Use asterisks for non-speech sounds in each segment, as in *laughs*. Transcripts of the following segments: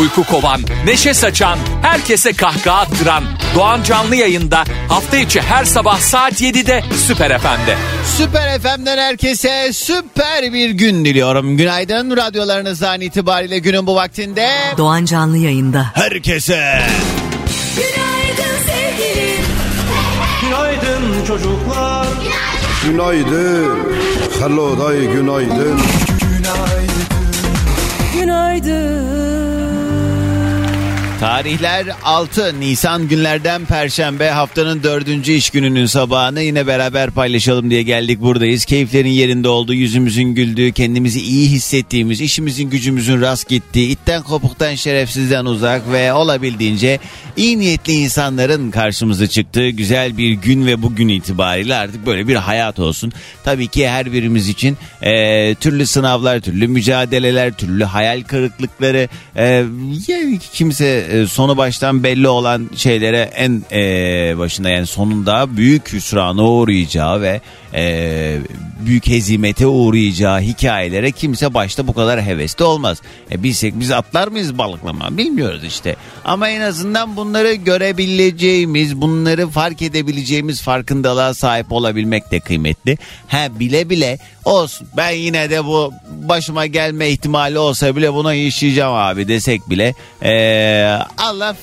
Uyku kovan, neşe saçan, herkese kahkaha attıran Doğan Canlı yayında hafta içi her sabah saat 7'de Süper FM'de. Süper FM'den herkese süper bir gün diliyorum. Günaydın radyolarınızdan itibariyle günün bu vaktinde. Doğan Canlı yayında. Herkese. Günaydın sevgilim. Günaydın çocuklar. Günaydın. Hello day günaydın. Tarihler 6 Nisan günlerden Perşembe haftanın dördüncü iş gününün sabahını yine beraber paylaşalım diye geldik buradayız. Keyiflerin yerinde olduğu, yüzümüzün güldüğü, kendimizi iyi hissettiğimiz, işimizin gücümüzün rast gittiği, itten kopuktan şerefsizden uzak ve olabildiğince iyi niyetli insanların karşımıza çıktığı güzel bir gün ve bugün itibariyle artık böyle bir hayat olsun. Tabii ki her birimiz için e, türlü sınavlar, türlü mücadeleler, türlü hayal kırıklıkları, e, yani kimse e, sonu baştan belli olan şeylere en e, başında yani sonunda büyük hüsrana uğrayacağı ve e, büyük hezimete uğrayacağı hikayelere kimse başta bu kadar hevesli olmaz. E, bilsek biz atlar mıyız balıklama bilmiyoruz işte. Ama en azından bunları görebileceğimiz, bunları fark edebileceğimiz farkındalığa sahip olabilmek de kıymetli. Ha bile bile olsun ben yine de bu başıma gelme ihtimali olsa bile buna yaşayacağım abi desek bile e, Allah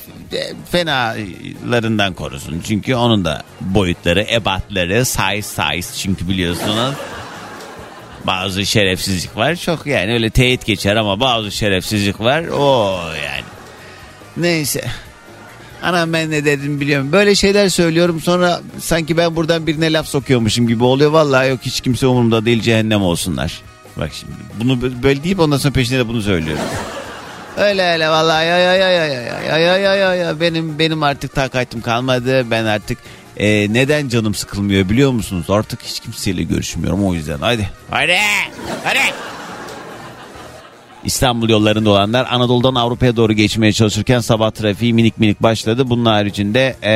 fenalarından korusun. Çünkü onun da boyutları, ebatları, size size çünkü biliyorsunuz bazı şerefsizlik var. Çok yani öyle teyit geçer ama bazı şerefsizlik var. O yani. Neyse. Anam ben ne dedim biliyorum. Böyle şeyler söylüyorum sonra sanki ben buradan birine laf sokuyormuşum gibi oluyor. Vallahi yok hiç kimse umurumda değil cehennem olsunlar. Bak şimdi bunu böyle deyip ondan sonra peşine de bunu söylüyorum. Öyle öyle vallahi ya ya ya ya ya ya ya ya ya ya benim benim artık takatim kalmadı. Ben artık e, neden canım sıkılmıyor biliyor musunuz? Artık hiç kimseyle görüşmüyorum o yüzden. Hadi. Hadi. Hadi. İstanbul yollarında olanlar Anadolu'dan Avrupa'ya doğru geçmeye çalışırken sabah trafiği minik minik başladı. Bunun haricinde e,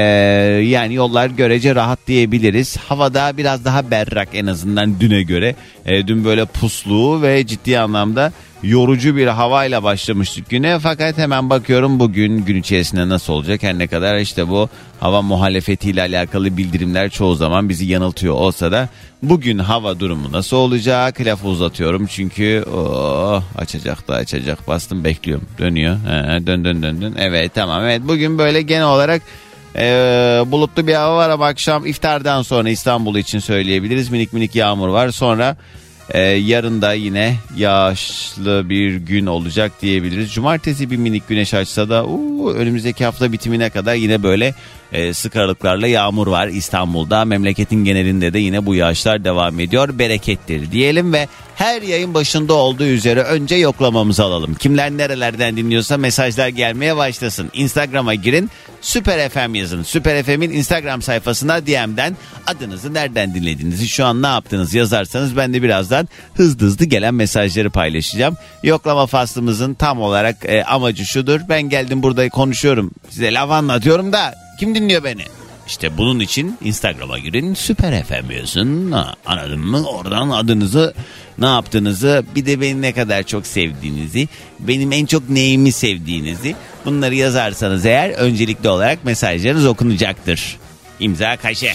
yani yollar görece rahat diyebiliriz. Havada biraz daha berrak en azından düne göre. E, dün böyle puslu ve ciddi anlamda yorucu bir havayla başlamıştık güne. Fakat hemen bakıyorum bugün gün içerisinde nasıl olacak. Her ne kadar işte bu hava muhalefetiyle alakalı bildirimler çoğu zaman bizi yanıltıyor olsa da bugün hava durumu nasıl olacak? Lafı uzatıyorum çünkü oh, açacak da açacak. Bastım bekliyorum. Dönüyor. He, dön dön dön dön. Evet tamam. Evet bugün böyle genel olarak ee, bulutlu bir hava var ama akşam iftardan sonra İstanbul için söyleyebiliriz. Minik minik yağmur var. Sonra ee, yarın da yine yağışlı bir gün olacak diyebiliriz. Cumartesi bir minik güneş açsa da uu, önümüzdeki hafta bitimine kadar yine böyle e, sık aralıklarla yağmur var İstanbul'da. Memleketin genelinde de yine bu yağışlar devam ediyor. Berekettir diyelim ve her yayın başında olduğu üzere önce yoklamamızı alalım. Kimler nerelerden dinliyorsa mesajlar gelmeye başlasın. Instagram'a girin Süper FM yazın. Süper FM'in Instagram sayfasına DM'den adınızı nereden dinlediğinizi şu an ne yaptığınızı yazarsanız ben de birazdan hızlı hızlı gelen mesajları paylaşacağım. Yoklama faslımızın tam olarak e, amacı şudur. Ben geldim burada konuşuyorum size laf anlatıyorum da kim dinliyor beni? İşte bunun için Instagram'a girin Süper FM yazın. Anladın mı? Oradan adınızı ne yaptığınızı bir de beni ne kadar çok sevdiğinizi benim en çok neyimi sevdiğinizi bunları yazarsanız eğer öncelikli olarak mesajlarınız okunacaktır. İmza kaşe.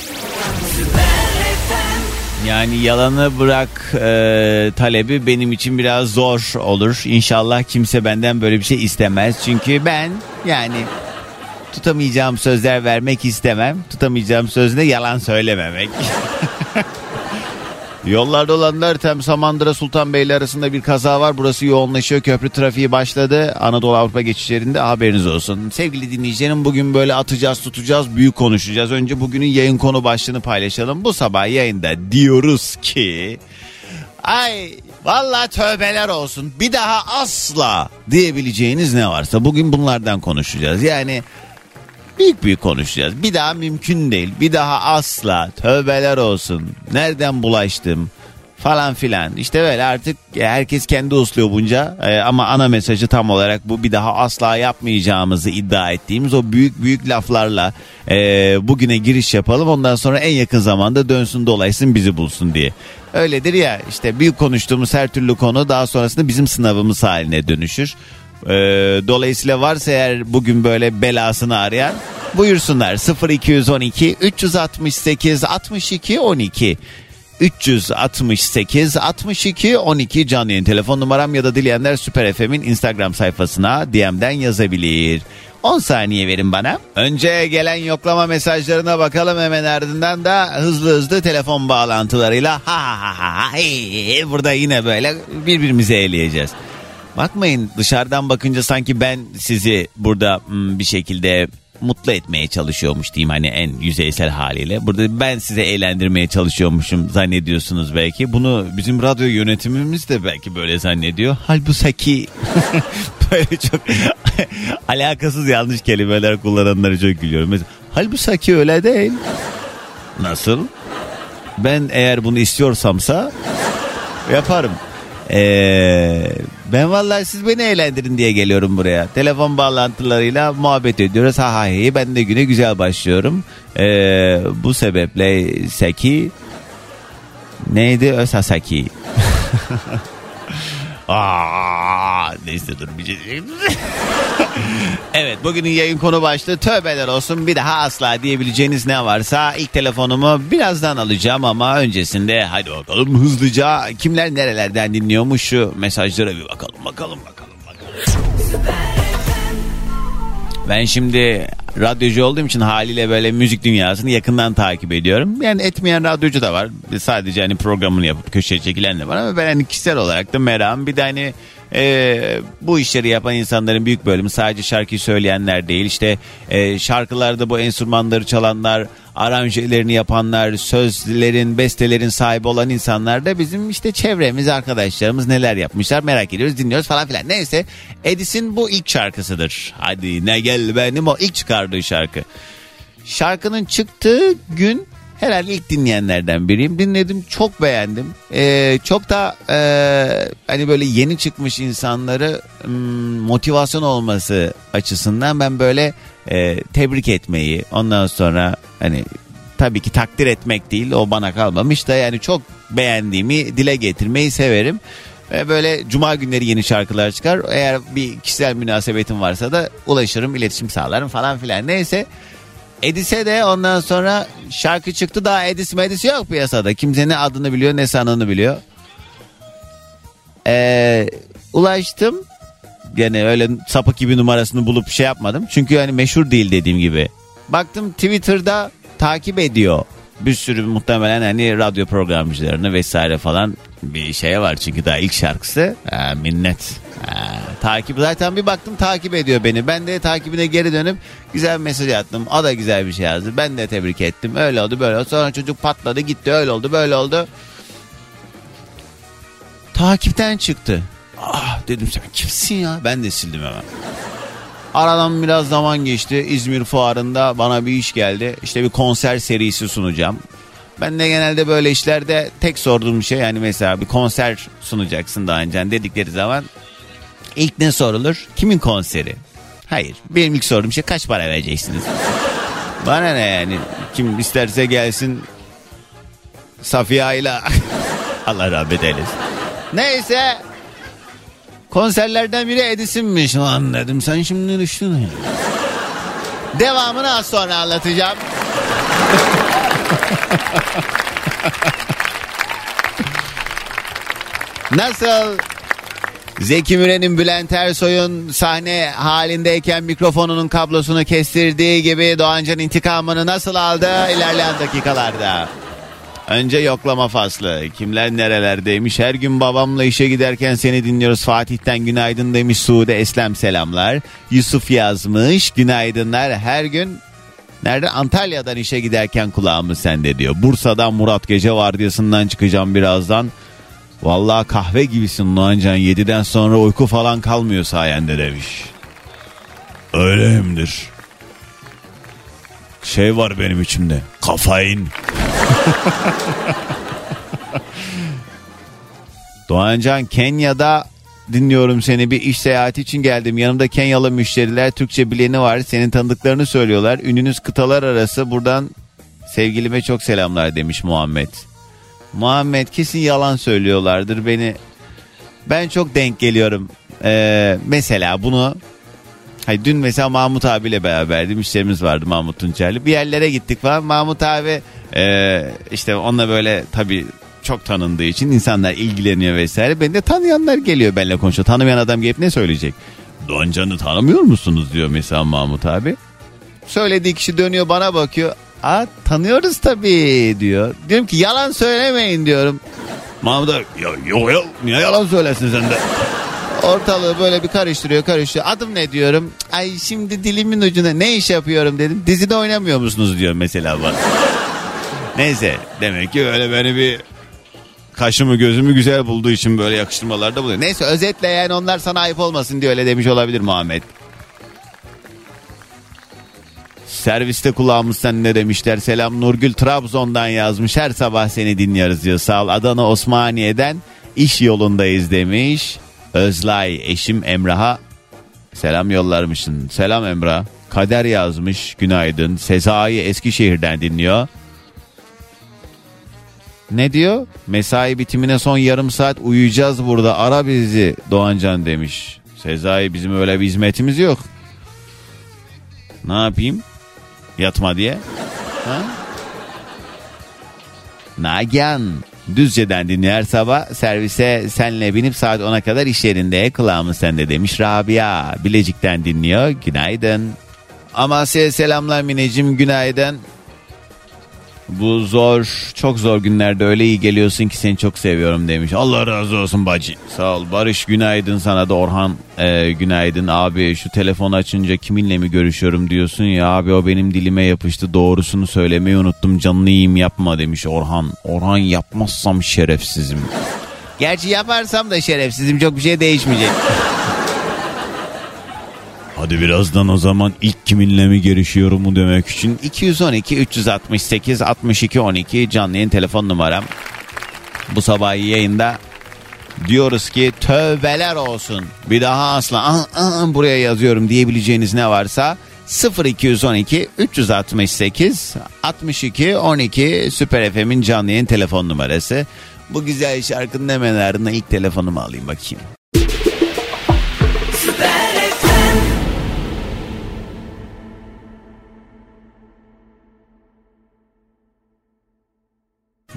Yani yalanı bırak e, talebi benim için biraz zor olur. İnşallah kimse benden böyle bir şey istemez. Çünkü ben yani tutamayacağım sözler vermek istemem. Tutamayacağım sözde yalan söylememek. *laughs* Yollarda olanlar Tem Samandıra Sultanbeyli arasında bir kaza var. Burası yoğunlaşıyor. Köprü trafiği başladı. Anadolu Avrupa geçişlerinde haberiniz olsun. Sevgili dinleyicilerim bugün böyle atacağız tutacağız büyük konuşacağız. Önce bugünün yayın konu başlığını paylaşalım. Bu sabah yayında diyoruz ki Ay valla tövbeler olsun. Bir daha asla diyebileceğiniz ne varsa bugün bunlardan konuşacağız. Yani büyük büyük konuşacağız. Bir daha mümkün değil. Bir daha asla tövbeler olsun. Nereden bulaştım? falan filan. İşte böyle artık herkes kendi uslubunca e, ama ana mesajı tam olarak bu bir daha asla yapmayacağımızı iddia ettiğimiz o büyük büyük laflarla e, bugüne giriş yapalım. Ondan sonra en yakın zamanda dönsün dolaysın bizi bulsun diye. Öyledir ya işte büyük konuştuğumuz her türlü konu daha sonrasında bizim sınavımız haline dönüşür. E, dolayısıyla varsa eğer bugün böyle belasını arayan buyursunlar 0212 368 62 12 368 62 12 canlı yayın telefon numaram ya da dileyenler Süper FM'in Instagram sayfasına DM'den yazabilir. 10 saniye verin bana. Önce gelen yoklama mesajlarına bakalım hemen ardından da hızlı hızlı telefon bağlantılarıyla ha ha ha ha hey, burada yine böyle birbirimizi eğleyeceğiz. Bakmayın dışarıdan bakınca sanki ben sizi burada hmm, bir şekilde mutlu etmeye çalışıyormuş diyeyim hani en yüzeysel haliyle. Burada ben size eğlendirmeye çalışıyormuşum zannediyorsunuz belki. Bunu bizim radyo yönetimimiz de belki böyle zannediyor. Halbuki *laughs* böyle çok *laughs* alakasız yanlış kelimeler kullananları çok gülüyorum. Mesela, halbuki öyle değil. Nasıl? Ben eğer bunu istiyorsamsa yaparım. Ee, ben vallahi siz beni eğlendirin diye geliyorum buraya. Telefon bağlantılarıyla muhabbet ediyoruz. Ha ha hi ben de güne güzel başlıyorum. Ee, bu sebeple Seki neydi? Ösasaki. *laughs* Aa, neyse dur bir şey. *laughs* evet bugünün yayın konu başlığı tövbeler olsun bir daha asla diyebileceğiniz ne varsa ilk telefonumu birazdan alacağım ama öncesinde hadi bakalım hızlıca kimler nerelerden dinliyormuş şu mesajlara bir bakalım bakalım bakalım bakalım. Ben şimdi radyocu olduğum için haliyle böyle müzik dünyasını yakından takip ediyorum. Yani etmeyen radyocu da var. Sadece hani programını yapıp köşeye çekilen de var ama ben hani kişisel olarak da meram. Bir de hani e, bu işleri yapan insanların büyük bölümü sadece şarkıyı söyleyenler değil. İşte e, şarkılarda bu enstrümanları çalanlar, aranjelerini yapanlar, sözlerin, bestelerin sahibi olan insanlar da bizim işte çevremiz, arkadaşlarımız neler yapmışlar merak ediyoruz, dinliyoruz falan filan. Neyse Edis'in bu ilk şarkısıdır. Hadi ne gel benim o ilk çıkardığı şarkı. Şarkının çıktığı gün herhalde ilk dinleyenlerden biriyim. Dinledim çok beğendim. Ee, çok da e, hani böyle yeni çıkmış insanları hmm, motivasyon olması açısından ben böyle e, tebrik etmeyi ondan sonra hani tabii ki takdir etmek değil o bana kalmamış da yani çok beğendiğimi dile getirmeyi severim. Ve böyle cuma günleri yeni şarkılar çıkar. Eğer bir kişisel münasebetim varsa da ulaşırım, iletişim sağlarım falan filan. Neyse Edis'e de ondan sonra şarkı çıktı daha Edis Medis yok piyasada. Kimse ne adını biliyor ne sanını biliyor. Ee, ulaştım. Gene öyle sapık gibi numarasını bulup şey yapmadım. Çünkü hani meşhur değil dediğim gibi. Baktım Twitter'da takip ediyor. Bir sürü muhtemelen hani radyo programcılarını vesaire falan bir şey var çünkü daha ilk şarkısı. Ha, minnet. Ha, takip zaten bir baktım takip ediyor beni. Ben de takibine geri dönüp güzel bir mesaj attım. O da güzel bir şey yazdı. Ben de tebrik ettim. Öyle oldu böyle oldu. Sonra çocuk patladı gitti öyle oldu böyle oldu. Takipten çıktı. Ah dedim sen kimsin ya? Ben de sildim hemen. Aradan biraz zaman geçti. İzmir fuarında bana bir iş geldi. İşte bir konser serisi sunacağım. Ben de genelde böyle işlerde tek sorduğum şey yani mesela bir konser sunacaksın daha önce dedikleri zaman ilk ne sorulur? Kimin konseri? Hayır. Benim ilk sorduğum şey kaç para vereceksiniz? *laughs* Bana ne yani? Kim isterse gelsin Safiye Ayla. *laughs* Allah rahmet eylesin. Neyse. Konserlerden biri Edison'miş. Lan dedim sen şimdi düştün. Devamını az sonra anlatacağım. *laughs* *laughs* Nasıl Zeki Müren'in Bülent Ersoy'un sahne halindeyken mikrofonunun kablosunu kestirdiği gibi Doğancan intikamını nasıl aldı ilerleyen dakikalarda. Önce yoklama faslı. Kimler nerelerdeymiş? Her gün babamla işe giderken seni dinliyoruz. Fatih'ten günaydın demiş Sude Eslem selamlar. Yusuf yazmış günaydınlar. Her gün Nerede? Antalya'dan işe giderken kulağımız sende diyor. Bursa'dan Murat gece vardiyasından çıkacağım birazdan. Vallahi kahve gibisin Doğancan 7'den sonra uyku falan kalmıyor sayende demiş. Öyleyimdir. Şey var benim içimde. Kafain. *laughs* Doğancan Kenya'da dinliyorum seni bir iş seyahati için geldim. Yanımda Kenyalı müşteriler Türkçe bileni var. Senin tanıdıklarını söylüyorlar. Ününüz kıtalar arası. Buradan sevgilime çok selamlar demiş Muhammed. Muhammed kesin yalan söylüyorlardır beni. Ben çok denk geliyorum. Ee, mesela bunu Hayır, dün mesela Mahmut abiyle beraberdim. İşlerimiz vardı Mahmut Tunçer'le. Bir yerlere gittik falan. Mahmut abi e, işte onunla böyle tabii çok tanındığı için insanlar ilgileniyor vesaire. Beni de tanıyanlar geliyor benimle konuşuyor. Tanımayan adam gelip ne söyleyecek? Doncan'ı tanımıyor musunuz diyor mesela Mahmut abi. Söylediği kişi dönüyor bana bakıyor. Aa tanıyoruz tabii diyor. Diyorum ki yalan söylemeyin diyorum. Mahmut abi "Ya, yok yok niye yalan söylesin sen de? Ortalığı böyle bir karıştırıyor karıştırıyor. Adım ne diyorum? Ay şimdi dilimin ucuna ne iş yapıyorum dedim. Dizide oynamıyor musunuz diyor mesela bana. Neyse demek ki öyle beni bir kaşımı gözümü güzel bulduğu için böyle yakıştırmalarda buluyor. Neyse özetle yani onlar sana ayıp olmasın diye öyle demiş olabilir Muhammed. Serviste kulağımız sen ne demişler. Selam Nurgül Trabzon'dan yazmış. Her sabah seni dinliyoruz diyor. Sağ ol. Adana Osmaniye'den iş yolundayız demiş. Özlay eşim Emrah'a selam yollarmışsın. Selam Emrah. Kader yazmış. Günaydın. Sezai Eskişehir'den dinliyor. Ne diyor? Mesai bitimine son yarım saat uyuyacağız burada. Ara bizi Doğancan demiş. Sezai bizim öyle bir hizmetimiz yok. Ne yapayım? Yatma diye. Ha? Nagihan Düzce'den dinliyor her sabah servise senle binip saat 10'a kadar iş yerinde kulağımız sende demiş Rabia Bilecik'ten dinliyor günaydın Amasya'ya selamlar Mineciğim günaydın bu zor çok zor günlerde öyle iyi geliyorsun ki seni çok seviyorum demiş. Allah razı olsun bacı. Sağ ol. Barış günaydın sana da. Orhan e, günaydın. Abi şu telefonu açınca kiminle mi görüşüyorum diyorsun ya. Abi o benim dilime yapıştı. Doğrusunu söylemeyi unuttum. Canını yiyeyim yapma demiş Orhan. Orhan yapmazsam şerefsizim. Gerçi yaparsam da şerefsizim. Çok bir şey değişmeyecek *laughs* Hadi birazdan o zaman ilk kiminle mi görüşüyorum mu demek için 212 368 62 12 canlı yayın telefon numaram. Bu sabah yayında diyoruz ki tövbeler olsun. Bir daha asla "Ah, ah, buraya yazıyorum diyebileceğiniz ne varsa 0212 368 62 12 Süper FM'in canlı yayın telefon numarası. Bu güzel şarkının hemen ardından ilk telefonumu alayım bakayım.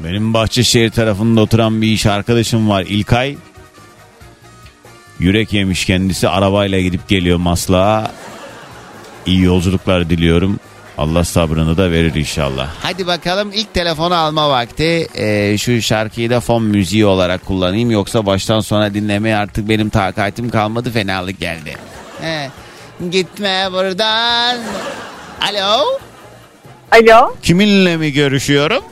Benim Bahçeşehir tarafında oturan bir iş arkadaşım var İlkay. Yürek yemiş kendisi arabayla gidip geliyor Maslak'a. İyi yolculuklar diliyorum. Allah sabrını da verir inşallah. Hadi bakalım ilk telefonu alma vakti. Ee, şu şarkıyı da fon müziği olarak kullanayım. Yoksa baştan sona dinlemeye artık benim takatim kalmadı. Fenalık geldi. He. Gitme buradan. Alo. Alo, Kiminle mi görüşüyorum?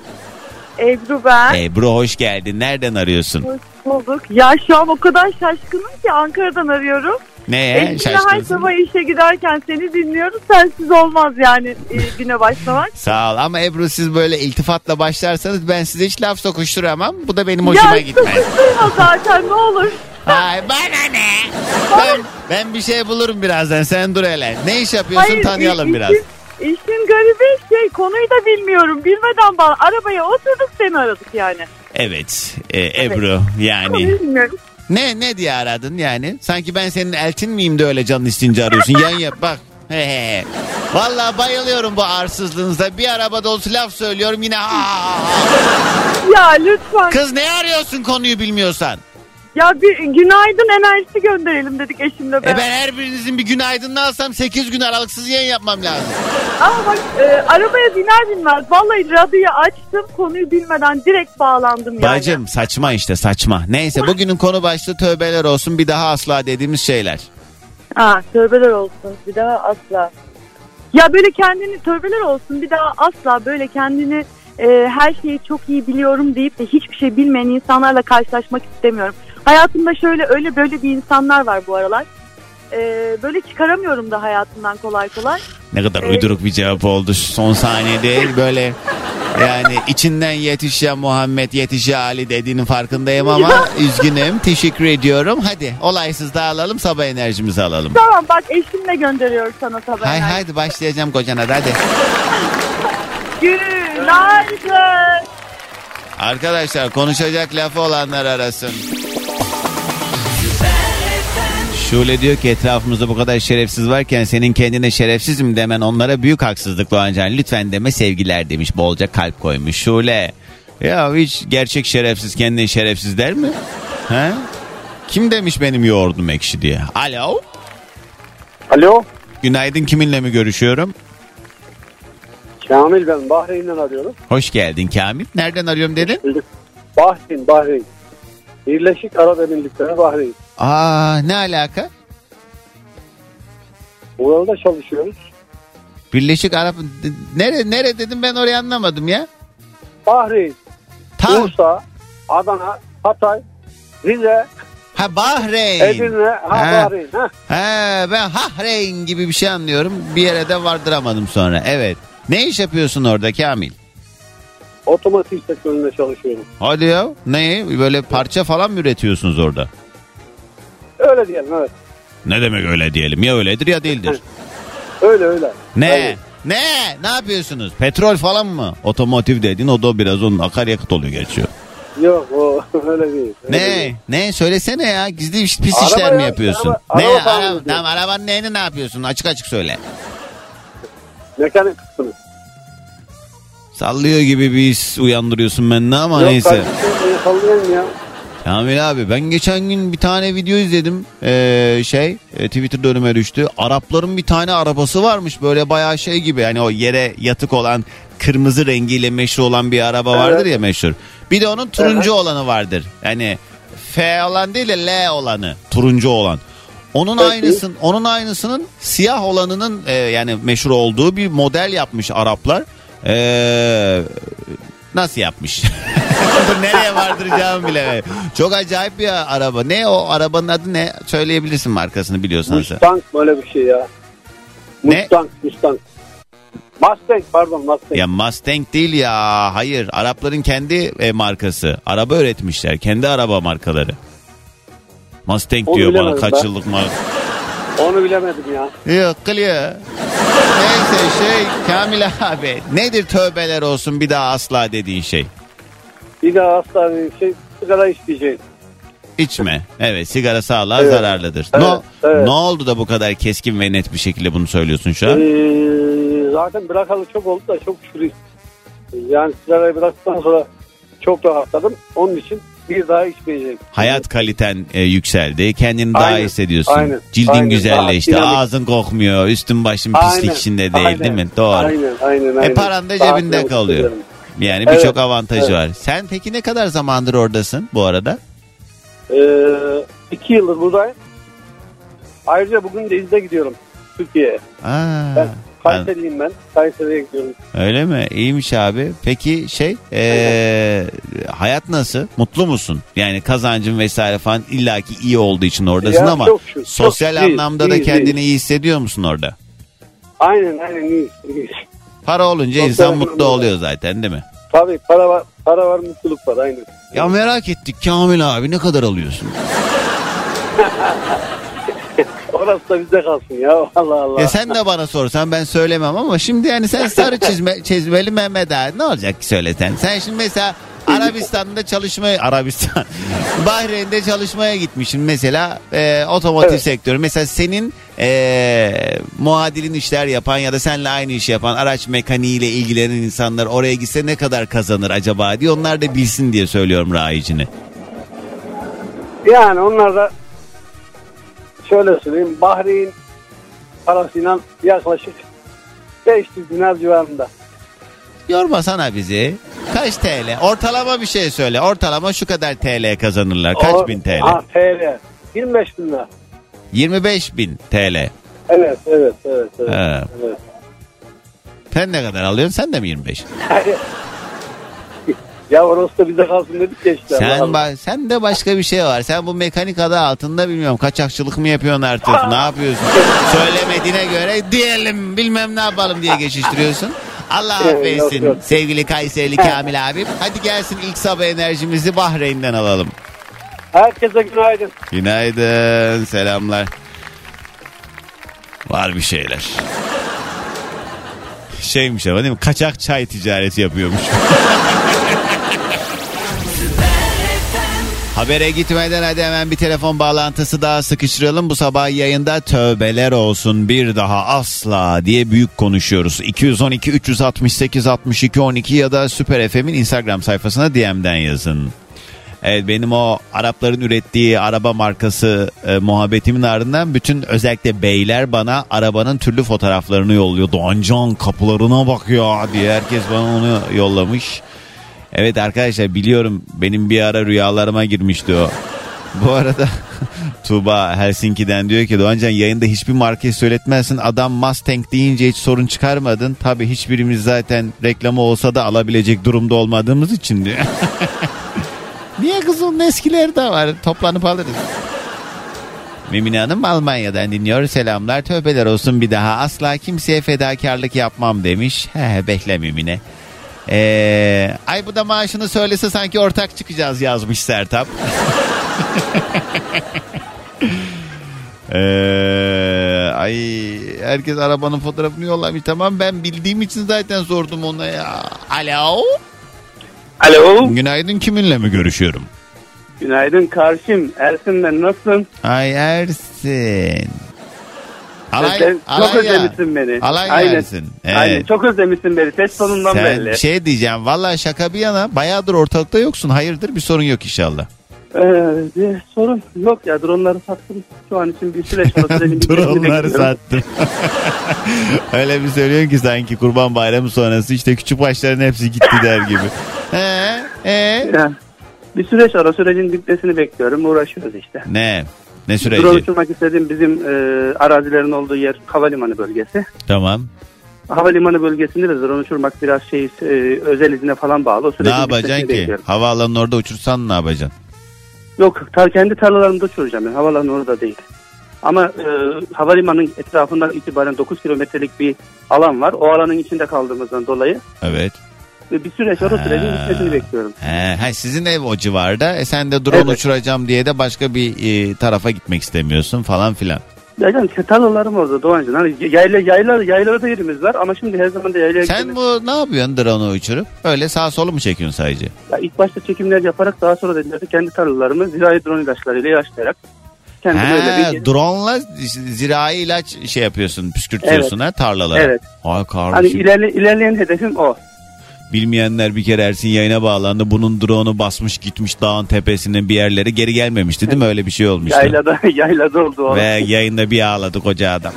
Ebru ben. Ebru hoş geldin. Nereden arıyorsun? Hoş bulduk. Ya şu an o kadar şaşkınım ki Ankara'dan arıyorum. Neye Eskiden her şaşkınsın? sabah işe giderken seni dinliyoruz. Sensiz olmaz yani e, güne başlamak. *laughs* Sağ ol ama Ebru siz böyle iltifatla başlarsanız ben size hiç laf sokuşturamam. Bu da benim hoşuma ya gitmez. sıkıştırma zaten ne olur. Ay bana ne? Ben, ben bir şey bulurum birazdan sen dur hele. Ne iş yapıyorsun tanıyalım i- biraz. Işin, garibi şey konuyu da bilmiyorum. Bilmeden bağ arabaya oturduk seni aradık yani. Evet e, Ebru yani. Konuyu bilmiyorum. Ne ne diye aradın yani? Sanki ben senin eltin miyim de öyle canın istince arıyorsun. Yan yap bak. He he he. Vallahi bayılıyorum bu arsızlığınıza. Bir araba dolusu laf söylüyorum yine. Aa! Ya lütfen. Kız ne arıyorsun konuyu bilmiyorsan? Ya bir günaydın enerjisi gönderelim dedik eşimle E beraber. ben her birinizin bir günaydınını alsam 8 gün aralıksız yayın yapmam lazım. Ama bak e, arabaya biner binmez vallahi radyoyu açtım konuyu bilmeden direkt bağlandım yani. Bacım saçma işte saçma. Neyse bugünün konu başlığı tövbeler olsun bir daha asla dediğimiz şeyler. Ha tövbeler olsun bir daha asla. Ya böyle kendini tövbeler olsun bir daha asla böyle kendini e, her şeyi çok iyi biliyorum deyip de hiçbir şey bilmeyen insanlarla karşılaşmak istemiyorum. Hayatımda şöyle öyle böyle bir insanlar var bu aralar. E, böyle çıkaramıyorum da hayatımdan kolay kolay. Ne kadar Evet. uyduruk bir cevap oldu. Son saniyede böyle Yani içinden yetiş ya Muhammed yetiş ya Ali dediğinin farkındayım ama üzgünüm. Teşekkür ediyorum. Hadi olaysız dağılalım sabah enerjimizi alalım. Tamam bak eşimle gönderiyor sana sabah. Hay enerji. haydi başlayacağım kocana da hadi. Günaydın. Arkadaşlar konuşacak lafı olanlar arasın. Şule diyor ki etrafımızda bu kadar şerefsiz varken senin kendine şerefsizim demen onlara büyük haksızlık Doğancan. Lütfen deme sevgiler demiş bolca kalp koymuş Şule. Ya hiç gerçek şerefsiz kendine şerefsiz der mi? He? Kim demiş benim yoğurdum ekşi diye? Alo? Alo. Günaydın kiminle mi görüşüyorum? Kamil ben Bahreyn'den arıyorum. Hoş geldin Kamil. Nereden arıyorum dedin? Bahreyn, Bahreyn. Birleşik Arap Emirlikleri Bahreyn. Aa ne alaka? Burada çalışıyoruz. Birleşik Arap... Nere, nere dedim ben orayı anlamadım ya. Bahreyn, Ta Bursa, Adana, Hatay, Rize, ha Bahreyn. Edirne, ha, Ha. Bahreyn. Ha. He ben Bahreyn gibi bir şey anlıyorum. Bir yere de vardıramadım sonra. Evet. Ne iş yapıyorsun orada Kamil? Otomotiv sektöründe çalışıyorum. Hadi ya. Ne? Böyle parça falan mı üretiyorsunuz orada? Öyle diyelim evet. Ne demek öyle diyelim? Ya öyledir ya değildir. *laughs* Öyle öyle. Ne? Öyle. Ne? Ne yapıyorsunuz? Petrol falan mı? Otomotiv dedin o da biraz onun akaryakıt oluyor geçiyor. Yok o *laughs* öyle değil. Öyle Ne? değil. Ne? Söylesene ya. Gizli iş- pis Araba işler mi ya, yapıyorsun? araba- ne? araba tamir Ara- ediyorum. tamam, arabanın neyini ne yapıyorsun? Açık açık söyle. Mekanik kısmı. Sallıyor gibi bir his uyandırıyorsun bende ama Yok neyse. sallayayım ya. Kamil abi ben geçen gün bir tane video izledim. Ee, şey e, Twitter'da önüme düştü. Arapların bir tane arabası varmış böyle bayağı şey gibi. Hani o yere yatık olan kırmızı rengiyle meşhur olan bir araba vardır ya meşhur. Bir de onun turuncu olanı vardır. Yani F olan değil de L olanı. Turuncu olan. Onun Peki. aynısın, onun aynısının siyah olanının e, yani meşhur olduğu bir model yapmış Araplar. Ee, nasıl yapmış? *laughs* Nereye vardıracağımı bilemedim. Çok acayip bir araba. Ne o arabanın adı ne? Söyleyebilirsin markasını biliyorsan sen. Mustang böyle bir şey ya. Ne? Mustang, Mustang. Mustang pardon Mustang. Ya Mustang değil ya. Hayır. Arapların kendi e, markası. Araba üretmişler. Kendi araba markaları. Mustang Onu diyor bana bilemedim kaç ben. yıllık mal. Onu bilemedim ya. Yok kılıyor. Neyse şey Kamil abi nedir tövbeler olsun bir daha asla dediğin şey. Bir daha asla bir şey sigara içmeyeceğim. İçme. Evet sigara sağlığa Evet. zararlıdır. Evet, ne, evet. ne oldu da bu kadar keskin ve net bir şekilde bunu söylüyorsun şu an? Ee, zaten bırakalı çok oldu da çok şükür. Yani sigarayı bıraktıktan sonra çok rahatladım. Onun için bir daha içmeyeceğim. Hayat kaliten e, yükseldi. Kendini daha Aynen, hissediyorsun. aynen, Cildin aynen. güzelleşti. Daha dinamik. Ağzın kokmuyor. Üstün başın pislik Aynen, içinde değil aynen, değil mi? Doğru. Aynen aynen. aynen. E paran da Daha cebinde dinamik kalıyor. Yani birçok Evet, avantajı evet. var. Sen peki ne kadar zamandır oradasın bu arada? Ee, iki yıldır buradayım. Ayrıca bugün de izne gidiyorum Türkiye'ye. Aa, Ben Kayseriyim ben. Kayseri'ye gidiyorum. öyle mi? İyiymiş abi. Peki şey e, hayat nasıl? Mutlu musun? Yani kazancın vesaire falan illaki iyi olduğu için oradasın Ya ama çok şükür, sosyal çok iyi, anlamda da iyi, kendini iyi. hissediyor musun orada? Aynen aynen iyi. iyi. Para olunca Sosyal insan anlamda mutlu da. oluyor zaten değil mi? Tabii para var, para var mutluluk var aynen. Ya merak ettik Kamil abi ne kadar alıyorsun? *laughs* Orası da bizde kalsın ya *laughs* Allah Allah. Ya sen de bana sorsan ben söylemem ama şimdi yani sen sarı çizme, *laughs* çizmeli Mehmet abi ne olacak ki söylesen? Sen şimdi mesela Arabistan'da çalışmaya Arabistan *laughs* Bahreyn'de çalışmaya gitmişsin mesela e, otomotiv Evet. sektörü. Mesela senin e, muadilin işler yapan ya da seninle aynı iş yapan araç mekaniğiyle ilgilenen insanlar oraya gitse ne kadar kazanır acaba diye onlar da bilsin diye söylüyorum rayicini. Yani onlar da şöyle söyleyeyim Bahreyn parasıyla yaklaşık 500 dinar civarında. Yorma sana bizi. Kaç TL? Ortalama bir şey söyle. Ortalama şu kadar TL kazanırlar. Kaç O- bin TL? Ha, TL. 25 bin lira. 25 bin TL. Evet evet evet. evet, Ha. evet. Sen ne kadar alıyorsun? Sen de mi 25? *laughs* ya orası da bize kalsın dedik ya işte. Sen ba- sen de başka bir şey var. Sen bu mekanik adı altında bilmiyorum kaçakçılık mı yapıyorsun artık? ne yapıyorsun? *laughs* Söylemediğine göre diyelim bilmem ne yapalım diye geçiştiriyorsun. Allah Evet, affetsin yok, yok. sevgili Kayserili Kamil abim. Hadi gelsin ilk sabah enerjimizi Bahreyn'den alalım. Herkese günaydın. Günaydın, selamlar. Var bir şeyler. Şeymiş ama değil mi? Kaçak çay ticareti yapıyormuş. *laughs* Habere gitmeden hadi hemen bir telefon bağlantısı daha sıkıştıralım. Bu sabah yayında tövbeler olsun bir daha asla diye büyük konuşuyoruz. 212 368 62 12 ya da Süper FM'in Instagram sayfasına DM'den yazın. Evet benim o Arapların ürettiği araba markası e, muhabbetimin ardından bütün özellikle beyler bana arabanın türlü fotoğraflarını yolluyor. Doğancan kapılarına bak ya diye herkes bana onu yollamış. Evet arkadaşlar biliyorum benim bir ara rüyalarıma girmişti o. Bu arada *laughs* Tuğba Helsinki'den diyor ki Doğancan yayında hiçbir markayı söyletmezsin. Adam Mustang deyince hiç sorun çıkarmadın. Tabii hiçbirimiz zaten reklamı olsa da alabilecek durumda olmadığımız için diyor. *laughs* Niye kızım eskileri de var toplanıp alırız. Mimine Hanım Almanya'dan dinliyor. Selamlar tövbeler olsun bir daha asla kimseye fedakarlık yapmam demiş. He bekle Mimine. Ee, ay bu da maaşını söylese sanki ortak çıkacağız yazmış Sertap. *laughs* Ee, ay herkes arabanın fotoğrafını yollamış. Tamam ben bildiğim için zaten sordum ona ya. Alo. Alo. Günaydın kiminle mi görüşüyorum? Günaydın karşım. Ersin ben nasılsın? Ay Ersin. Alay, Sen alay çok ya. özlemişsin beni. Alay Aynen. Ersin. Evet. Aynen çok özlemişsin beni. Ses tonundan Sen belli. şey diyeceğim valla şaka bir yana bayağıdır ortalıkta yoksun. Hayırdır bir sorun yok inşallah. Ee, bir sorun yok ya dronları sattım. Şu an için bir süreç *laughs* Dronları sattım. *laughs* Öyle bir söylüyorsun ki sanki kurban bayramı sonrası işte küçük başların hepsi gitti der gibi. He, he. Ya, bir süreç var. O sürecin bitmesini bekliyorum. Uğraşıyoruz işte. Ne? Ne Drone süreci? uçurmak istediğim bizim e, arazilerin olduğu yer havalimanı bölgesi. Tamam. Havalimanı bölgesinde de drone uçurmak biraz şey e, özel izine falan bağlı. O Ne yapacaksın ki? bekliyorum. Havaalanının orada uçursan ne yapacaksın? Yok tar kendi tarlalarımda uçuracağım. Yani. Havaalanı orada değil. Ama e, havalimanının etrafından itibaren 9 kilometrelik bir alan var. O alanın içinde kaldığımızdan dolayı Evet. Bir süreç var. O sürecin bitmesini bekliyorum. He, he, sizin ev o civarda. E sen de drone Evet. uçuracağım diye de başka bir e, tarafa gitmek istemiyorsun falan filan. Ya canım tarlalarım orada Doğancın. Hani yayla, yayla, yaylarda yerimiz var ama şimdi her zaman da yaylaya Sen bu ne yapıyorsun drone'u uçurup? Öyle sağ solu mu çekiyorsun sadece? Ya ilk başta çekimler yaparak daha sonra ki kendi tarlalarımı zirai drone ilaçlarıyla ilaçlayarak kendim öyle bir... drone'la zirai ilaç şey yapıyorsun, püskürtüyorsun ha tarlalara. Evet. Ay Hani ilerle, ilerleyen hedefim o. Bilmeyenler bir kere Ersin yayına bağlandı. Bunun drone'u basmış gitmiş dağın tepesine bir yerlere geri gelmemişti değil mi? Öyle bir şey olmuştu. Yaylada, *laughs* yaylada oldu o. Ve yayında bir ağladı koca adam.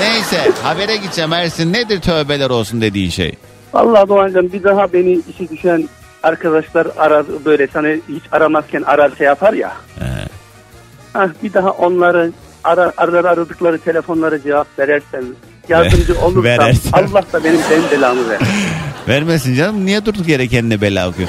Neyse habere gideceğim Ersin. Nedir tövbeler olsun dediğin şey? Vallahi Doğancan bir daha beni işi düşen arkadaşlar arar böyle sana hiç aramazken arar şey yapar ya. He. Hah, bir daha onları arar, arar aradıkları telefonlara cevap verersen yardımcı *laughs* olursam Verersen. Allah da benim benim belamı ver. *laughs* Vermesin canım. Niye durduk yere kendine bela okuyor?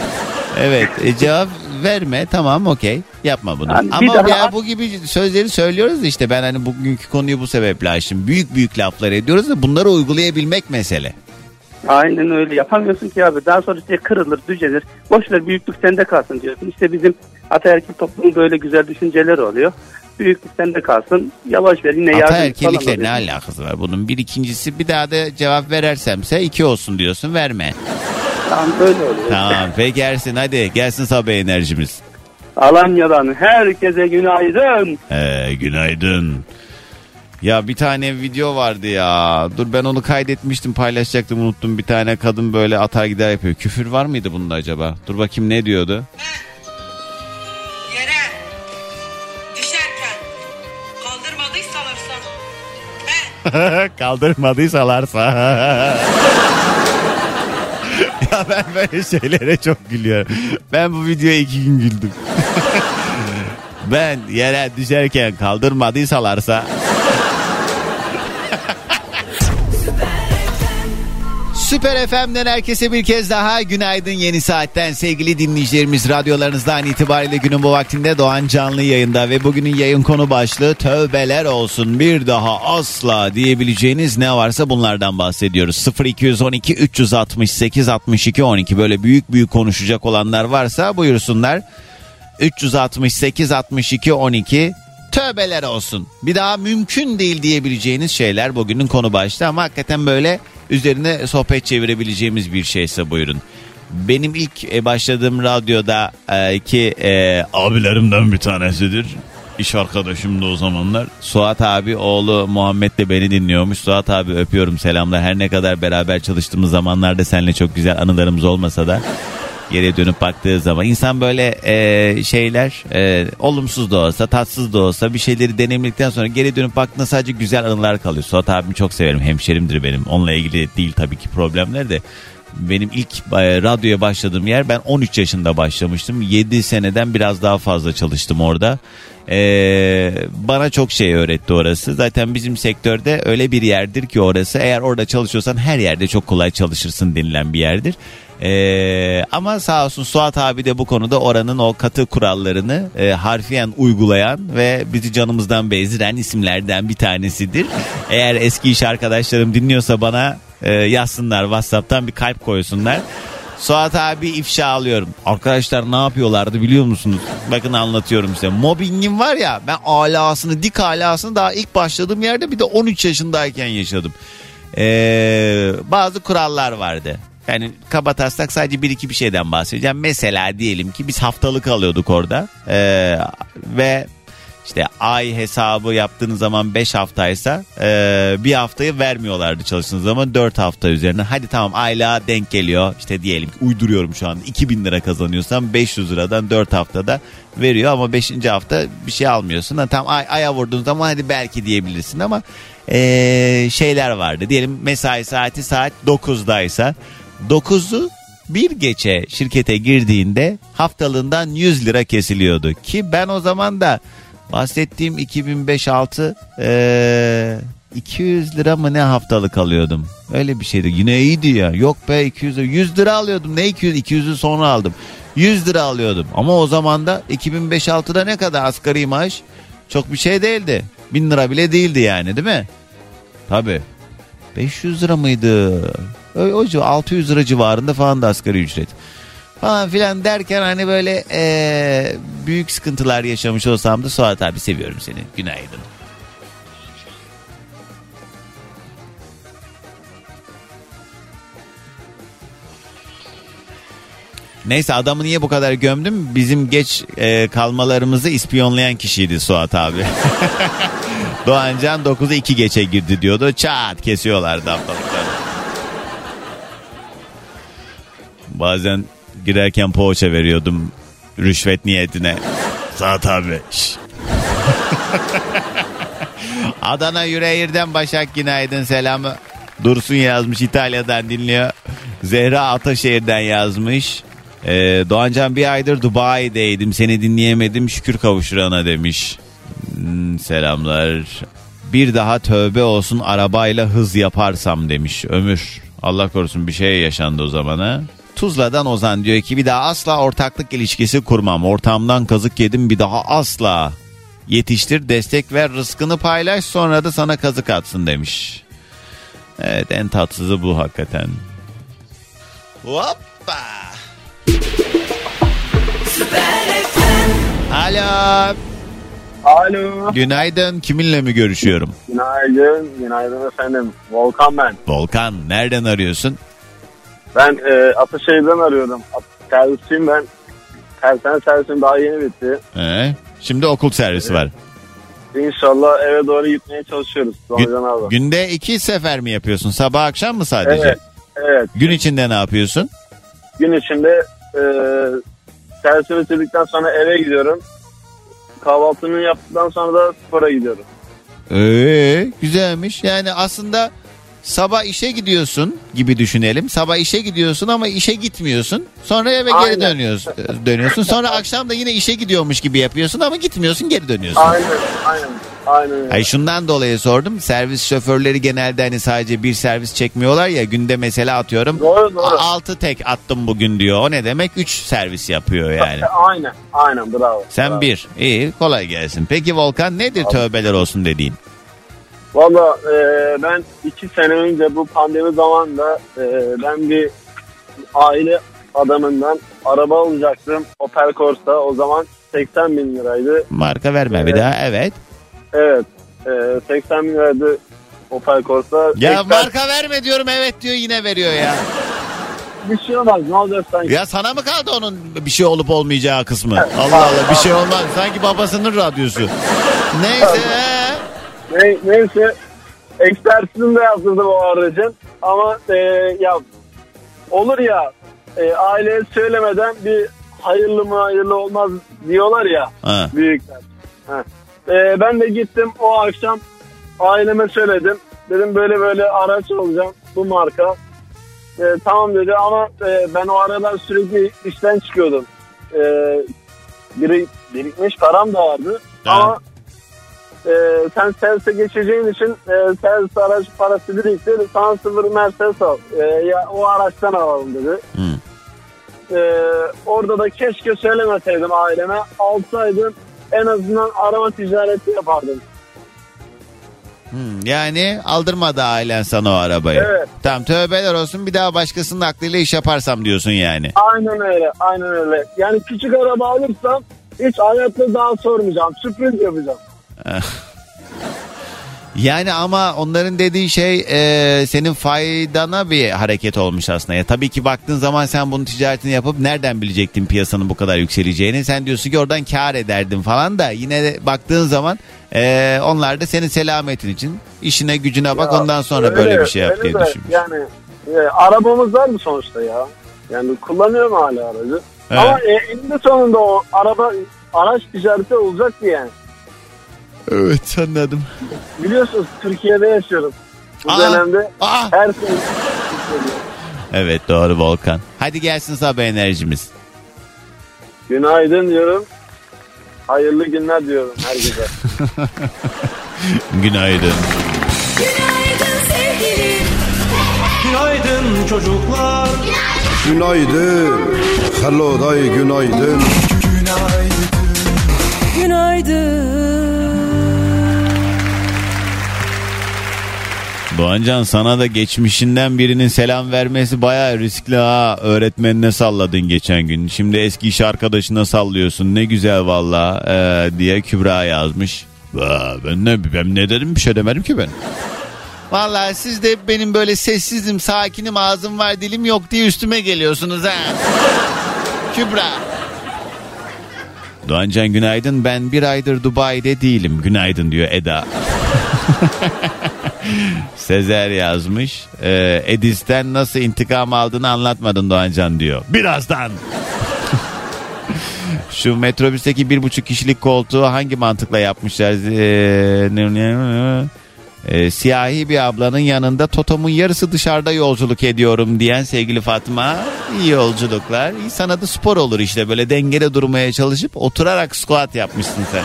Evet e, cevap verme tamam okey yapma bunu. Yani Ama daha- ya bu gibi sözleri söylüyoruz işte ben hani bugünkü konuyu bu sebeple açtım. Büyük büyük laflar ediyoruz da bunları uygulayabilmek mesele. Aynen öyle yapamıyorsun ki abi. Daha sonra işte kırılır, düzelir. Boşver büyüklük sende kalsın diyorsun. İşte bizim ataerkil toplumun böyle güzel düşünceleri oluyor. Büyüklük sende kalsın. Yavaş ver yine yardım Ataerkillikle falan ne alakası var bunun? Bir ikincisi bir daha da cevap verersemse iki olsun diyorsun verme. Tamam böyle oluyor. Tamam peki Ersin hadi gelsin sabah enerjimiz. Alanya'dan herkese günaydın. Ee, günaydın. Ya bir tane video vardı ya. Dur ben onu kaydetmiştim paylaşacaktım unuttum. Bir tane kadın böyle atar gider yapıyor. Küfür var mıydı bunda acaba? Dur bakayım ne diyordu? Yere *laughs* Kaldırmadıysalarsa. *laughs* ya ben böyle şeylere çok gülüyorum. Ben bu videoya iki gün güldüm. *laughs* ben yere düşerken kaldırmadıysalarsa. Süper FM'den herkese bir kez daha günaydın yeni saatten. Sevgili dinleyicilerimiz radyolarınızdan itibariyle günün bu vaktinde Doğan canlı yayında ve bugünün yayın konu başlığı tövbeler olsun. Bir daha asla diyebileceğiniz ne varsa bunlardan bahsediyoruz. 0212 368 62 12 böyle büyük büyük konuşacak olanlar varsa buyursunlar. 368 62 12 tövbeler olsun. Bir daha mümkün değil diyebileceğiniz şeyler bugünün konu başlığı ama hakikaten böyle üzerine sohbet çevirebileceğimiz bir şeyse buyurun. Benim ilk e, başladığım radyoda e, ki e, abilerimden bir tanesidir. İş arkadaşım da o zamanlar. Suat abi oğlu Muhammed de beni dinliyormuş. Suat abi öpüyorum selamlar. Her ne kadar beraber çalıştığımız zamanlarda seninle çok güzel anılarımız olmasa da geriye dönüp baktığı zaman insan böyle e, şeyler e, olumsuz da olsa tatsız da olsa bir şeyleri deneyimledikten sonra geri dönüp baktığında sadece güzel anılar kalıyor. Suat abimi çok severim hemşerimdir benim onunla ilgili değil tabii ki problemler de benim ilk e, radyoya başladığım yer ben 13 yaşında başlamıştım 7 seneden biraz daha fazla çalıştım orada. Ee, bana çok şey öğretti orası. Zaten bizim sektörde öyle bir yerdir ki orası. Eğer orada çalışıyorsan her yerde çok kolay çalışırsın denilen bir yerdir. Ee, ama sağ olsun Suat abi de bu konuda oranın o katı kurallarını e, harfiyen uygulayan ve bizi canımızdan bezdiren isimlerden bir tanesidir. Eğer eski iş arkadaşlarım dinliyorsa bana e, yazsınlar WhatsApp'tan bir kalp koysunlar. Suat abi ifşa alıyorum. Arkadaşlar ne yapıyorlardı biliyor musunuz? Bakın anlatıyorum size. Mobbingin var ya ben alasını dik alasını daha ilk başladığım yerde bir de 13 yaşındayken yaşadım. Ee, bazı kurallar vardı. Yani kaba taslak sadece bir iki bir şeyden bahsedeceğim. Mesela diyelim ki biz haftalık alıyorduk orada. Ee, ve işte ay hesabı yaptığınız zaman 5 haftaysa e, bir haftayı vermiyorlardı çalıştığınız zaman 4 hafta üzerine. Hadi tamam aylığa denk geliyor işte diyelim ki uyduruyorum şu an 2000 lira kazanıyorsan 500 liradan 4 haftada veriyor ama 5. hafta bir şey almıyorsun. Ha, tam ay, aya vurduğun zaman hadi belki diyebilirsin ama e, şeyler vardı. Diyelim mesai saati saat 9'daysa 9'u bir geçe şirkete girdiğinde haftalığından 100 lira kesiliyordu. Ki ben o zaman da bahsettiğim 2005-6 ee, 200 lira mı ne haftalık alıyordum. Öyle bir şeydi. Yine iyiydi ya. Yok be 200 lira. 100 lira alıyordum. Ne 200? 200'ü sonra aldım. 100 lira alıyordum. Ama o zaman da 2005-6'da ne kadar asgari maaş? Çok bir şey değildi. 1000 lira bile değildi yani değil mi? Tabii. 500 lira mıydı? O, o civ- 600 lira civarında falan da asgari ücret. Falan filan derken hani böyle eee, büyük sıkıntılar yaşamış olsam da Suat abi seviyorum seni. Günaydın. Neyse adamı niye bu kadar gömdüm? Bizim geç e, kalmalarımızı ispiyonlayan kişiydi Suat abi. *laughs* Doğancan 9'a 2 geçe girdi diyordu. Çat kesiyorlardı haftalıkları. Bazen girerken poğaça veriyordum rüşvet niyetine. Suat abi. *laughs* Adana Yüreğir'den Başak günaydın selamı. Dursun yazmış İtalya'dan dinliyor. Zehra Ataşehir'den yazmış. Ee, Doğancan bir aydır Dubai'deydim seni dinleyemedim şükür kavuşurana demiş. Hmm, selamlar. Bir daha tövbe olsun arabayla hız yaparsam demiş Ömür. Allah korusun bir şey yaşandı o zaman ha. Tuzla'dan Ozan diyor ki bir daha asla ortaklık ilişkisi kurmam. Ortamdan kazık yedim bir daha asla. Yetiştir, destek ver, rızkını paylaş sonra da sana kazık atsın demiş. Evet en tatsızı bu hakikaten. Hoppa. Alo. Alo. Günaydın. Kiminle mi görüşüyorum? Günaydın. Günaydın efendim. Volkan ben. Volkan. Nereden arıyorsun? Ben e, Ataşehir'den arıyorum. Servisçiyim ben. Tersane servisim daha yeni bitti. Ee, şimdi okul servisi var. İnşallah eve doğru gitmeye çalışıyoruz. Doğancan abi. Günde iki sefer mi yapıyorsun? Sabah akşam mı sadece? Evet. Evet. Gün içinde ne yapıyorsun? Gün içinde e, servisimi bitirdikten sonra eve gidiyorum. Kahvaltımı yaptıktan sonra da spora gidiyorum. Ee, güzelmiş. Yani aslında sabah işe gidiyorsun gibi düşünelim. Sabah işe gidiyorsun ama işe gitmiyorsun. Sonra eve geri Aynen. dönüyorsun. Dönüyorsun. Sonra akşam da yine işe gidiyormuş gibi yapıyorsun ama gitmiyorsun, geri dönüyorsun. Aynen. Aynen. Aynen öyle. Ay şundan dolayı sordum. Servis şoförleri genelde hani sadece bir servis çekmiyorlar ya. Günde mesela atıyorum. Doğru doğru. 6 tek attım bugün diyor. O ne demek? 3 servis yapıyor yani. *laughs* Aynen. Aynen bravo. Sen bravo. bir. İyi kolay gelsin. Peki Volkan nedir tövbeler olsun dediğin? Valla e, ben iki sene önce bu pandemi zamanında e, ben bir aile adamından araba alacaktım. Opel Corsa o zaman 80 bin liraydı. Marka verme bir Evet. daha. Evet. Evet e, 80 bin liraydı Opel Corsa. Ya Eksen- marka verme diyorum evet diyor yine veriyor ya. *laughs* Bir şey olmaz ne olacak sanki. Ya sana mı kaldı onun bir şey olup olmayacağı kısmı? Allah Allah bir şey olmaz. Sanki babasının radyosu. Neyse. Ne, neyse egzersizini de yaptırdım o aracın. Ama e, ya olur ya e, aileye söylemeden bir hayırlı mı hayırlı olmaz diyorlar ya Ha. büyükler. Ha. E, ben de gittim o akşam aileme söyledim. Dedim böyle böyle araç alacağım bu marka. E, tamam dedi ama e, ben o aralar sürekli işten çıkıyordum. E, biri, birikmiş param da vardı. Tamam. Ama e, sen servise geçeceğin için e, servis araç parası birikti. Sana sıfır Mercedes al. E, ya, o araçtan alalım dedi. Hı. E, orada da keşke söylemeseydim aileme. Alsaydım en azından araba ticareti yapardım. Hmm, yani aldırmadı ailen sana o arabayı. Evet. Tamam tövbeler olsun bir daha başkasının aklıyla iş yaparsam diyorsun yani. Aynen öyle. Aynen öyle. Yani küçük araba alırsam hiç hayatta daha sormayacağım. Sürpriz yapacağım. *laughs* Yani ama onların dediği şey e, senin faydana bir hareket olmuş aslında. Ya, tabii ki baktığın zaman sen bunun ticaretini yapıp nereden bilecektin piyasanın bu kadar yükseleceğini. Sen diyorsun ki oradan kar ederdin falan da yine de baktığın zaman e, onlar da senin selametin için işine gücüne bak Ya, ondan sonra öyle, böyle bir şey yap diye de düşünmüş. Yani e, arabamız var mı sonuçta ya? Yani kullanıyorum hala aracı. Evet. Ama e, eninde sonunda o araba araç ticareti olacaktı yani. Evet anladım. Biliyorsunuz Türkiye'de yaşıyoruz. Bu Aa, dönemde aa. her şey Evet doğru Volkan. Hadi gelsin sabah enerjimiz. Günaydın diyorum. Hayırlı günler diyorum herkese. *laughs* Günaydın. Günaydın sevgilim. Günaydın çocuklar. Günaydın. Hello day günaydın. Doğancan sana da geçmişinden birinin selam vermesi bayağı riskli ha. Öğretmenine salladın geçen gün. Şimdi eski iş arkadaşına sallıyorsun. Ne güzel valla ee, diye Kübra yazmış. Ben ne ben ne dedim bir şey demedim ki ben. Vallahi siz de benim böyle sessizim, sakinim, ağzım var, dilim yok diye üstüme geliyorsunuz ha. *laughs* Kübra. Doğancan günaydın. Ben bir aydır Dubai'de değilim. Günaydın diyor Eda. *laughs* Sezer yazmış. Ee, Edis'ten nasıl intikam aldığını anlatmadın Doğancan diyor. Birazdan. *laughs* Şu metrobüsteki bir buçuk kişilik koltuğu hangi mantıkla yapmışlar? Ee, siyahi bir ablanın yanında totomun yarısı dışarıda yolculuk ediyorum diyen sevgili Fatma. İyi yolculuklar. İyi sana da spor olur işte böyle dengede durmaya çalışıp oturarak squat yapmışsın sen.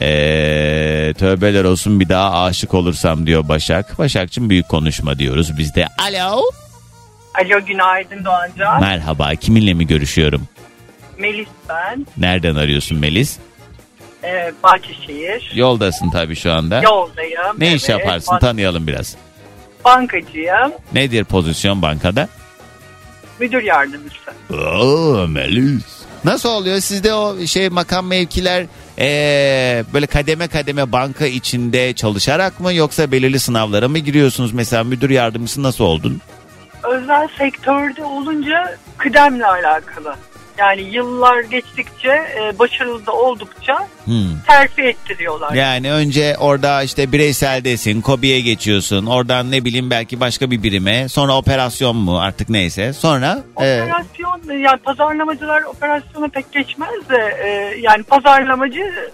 Ee, tövbeler olsun bir daha aşık olursam diyor Başak. Başakçım büyük konuşma diyoruz biz de. Alo. Alo günaydın Doğancan. Merhaba kiminle mi görüşüyorum? Melis ben. Nereden arıyorsun Melis? Ee, Bahçeşehir. Yoldasın tabii şu anda. Yoldayım. Ne iş Evet. yaparsın Ban- tanıyalım biraz. Bankacıyım. Nedir pozisyon bankada? Müdür yardımcısı. Oo Melis. Nasıl oluyor sizde o şey makam mevkiler ee, böyle kademe kademe banka içinde çalışarak mı yoksa belirli sınavlara mı giriyorsunuz? Mesela müdür yardımcısı nasıl oldun? Özel sektörde olunca kıdemle alakalı. Yani yıllar geçtikçe e, başarılı da oldukça Hmm. terfi ettiriyorlar. Yani önce orada işte bireyseldesin, kobiye geçiyorsun. Oradan ne bileyim belki başka bir birime. Sonra operasyon mu artık neyse. Sonra e, Operasyon yani pazarlamacılar operasyona pek geçmez de e, yani pazarlamacı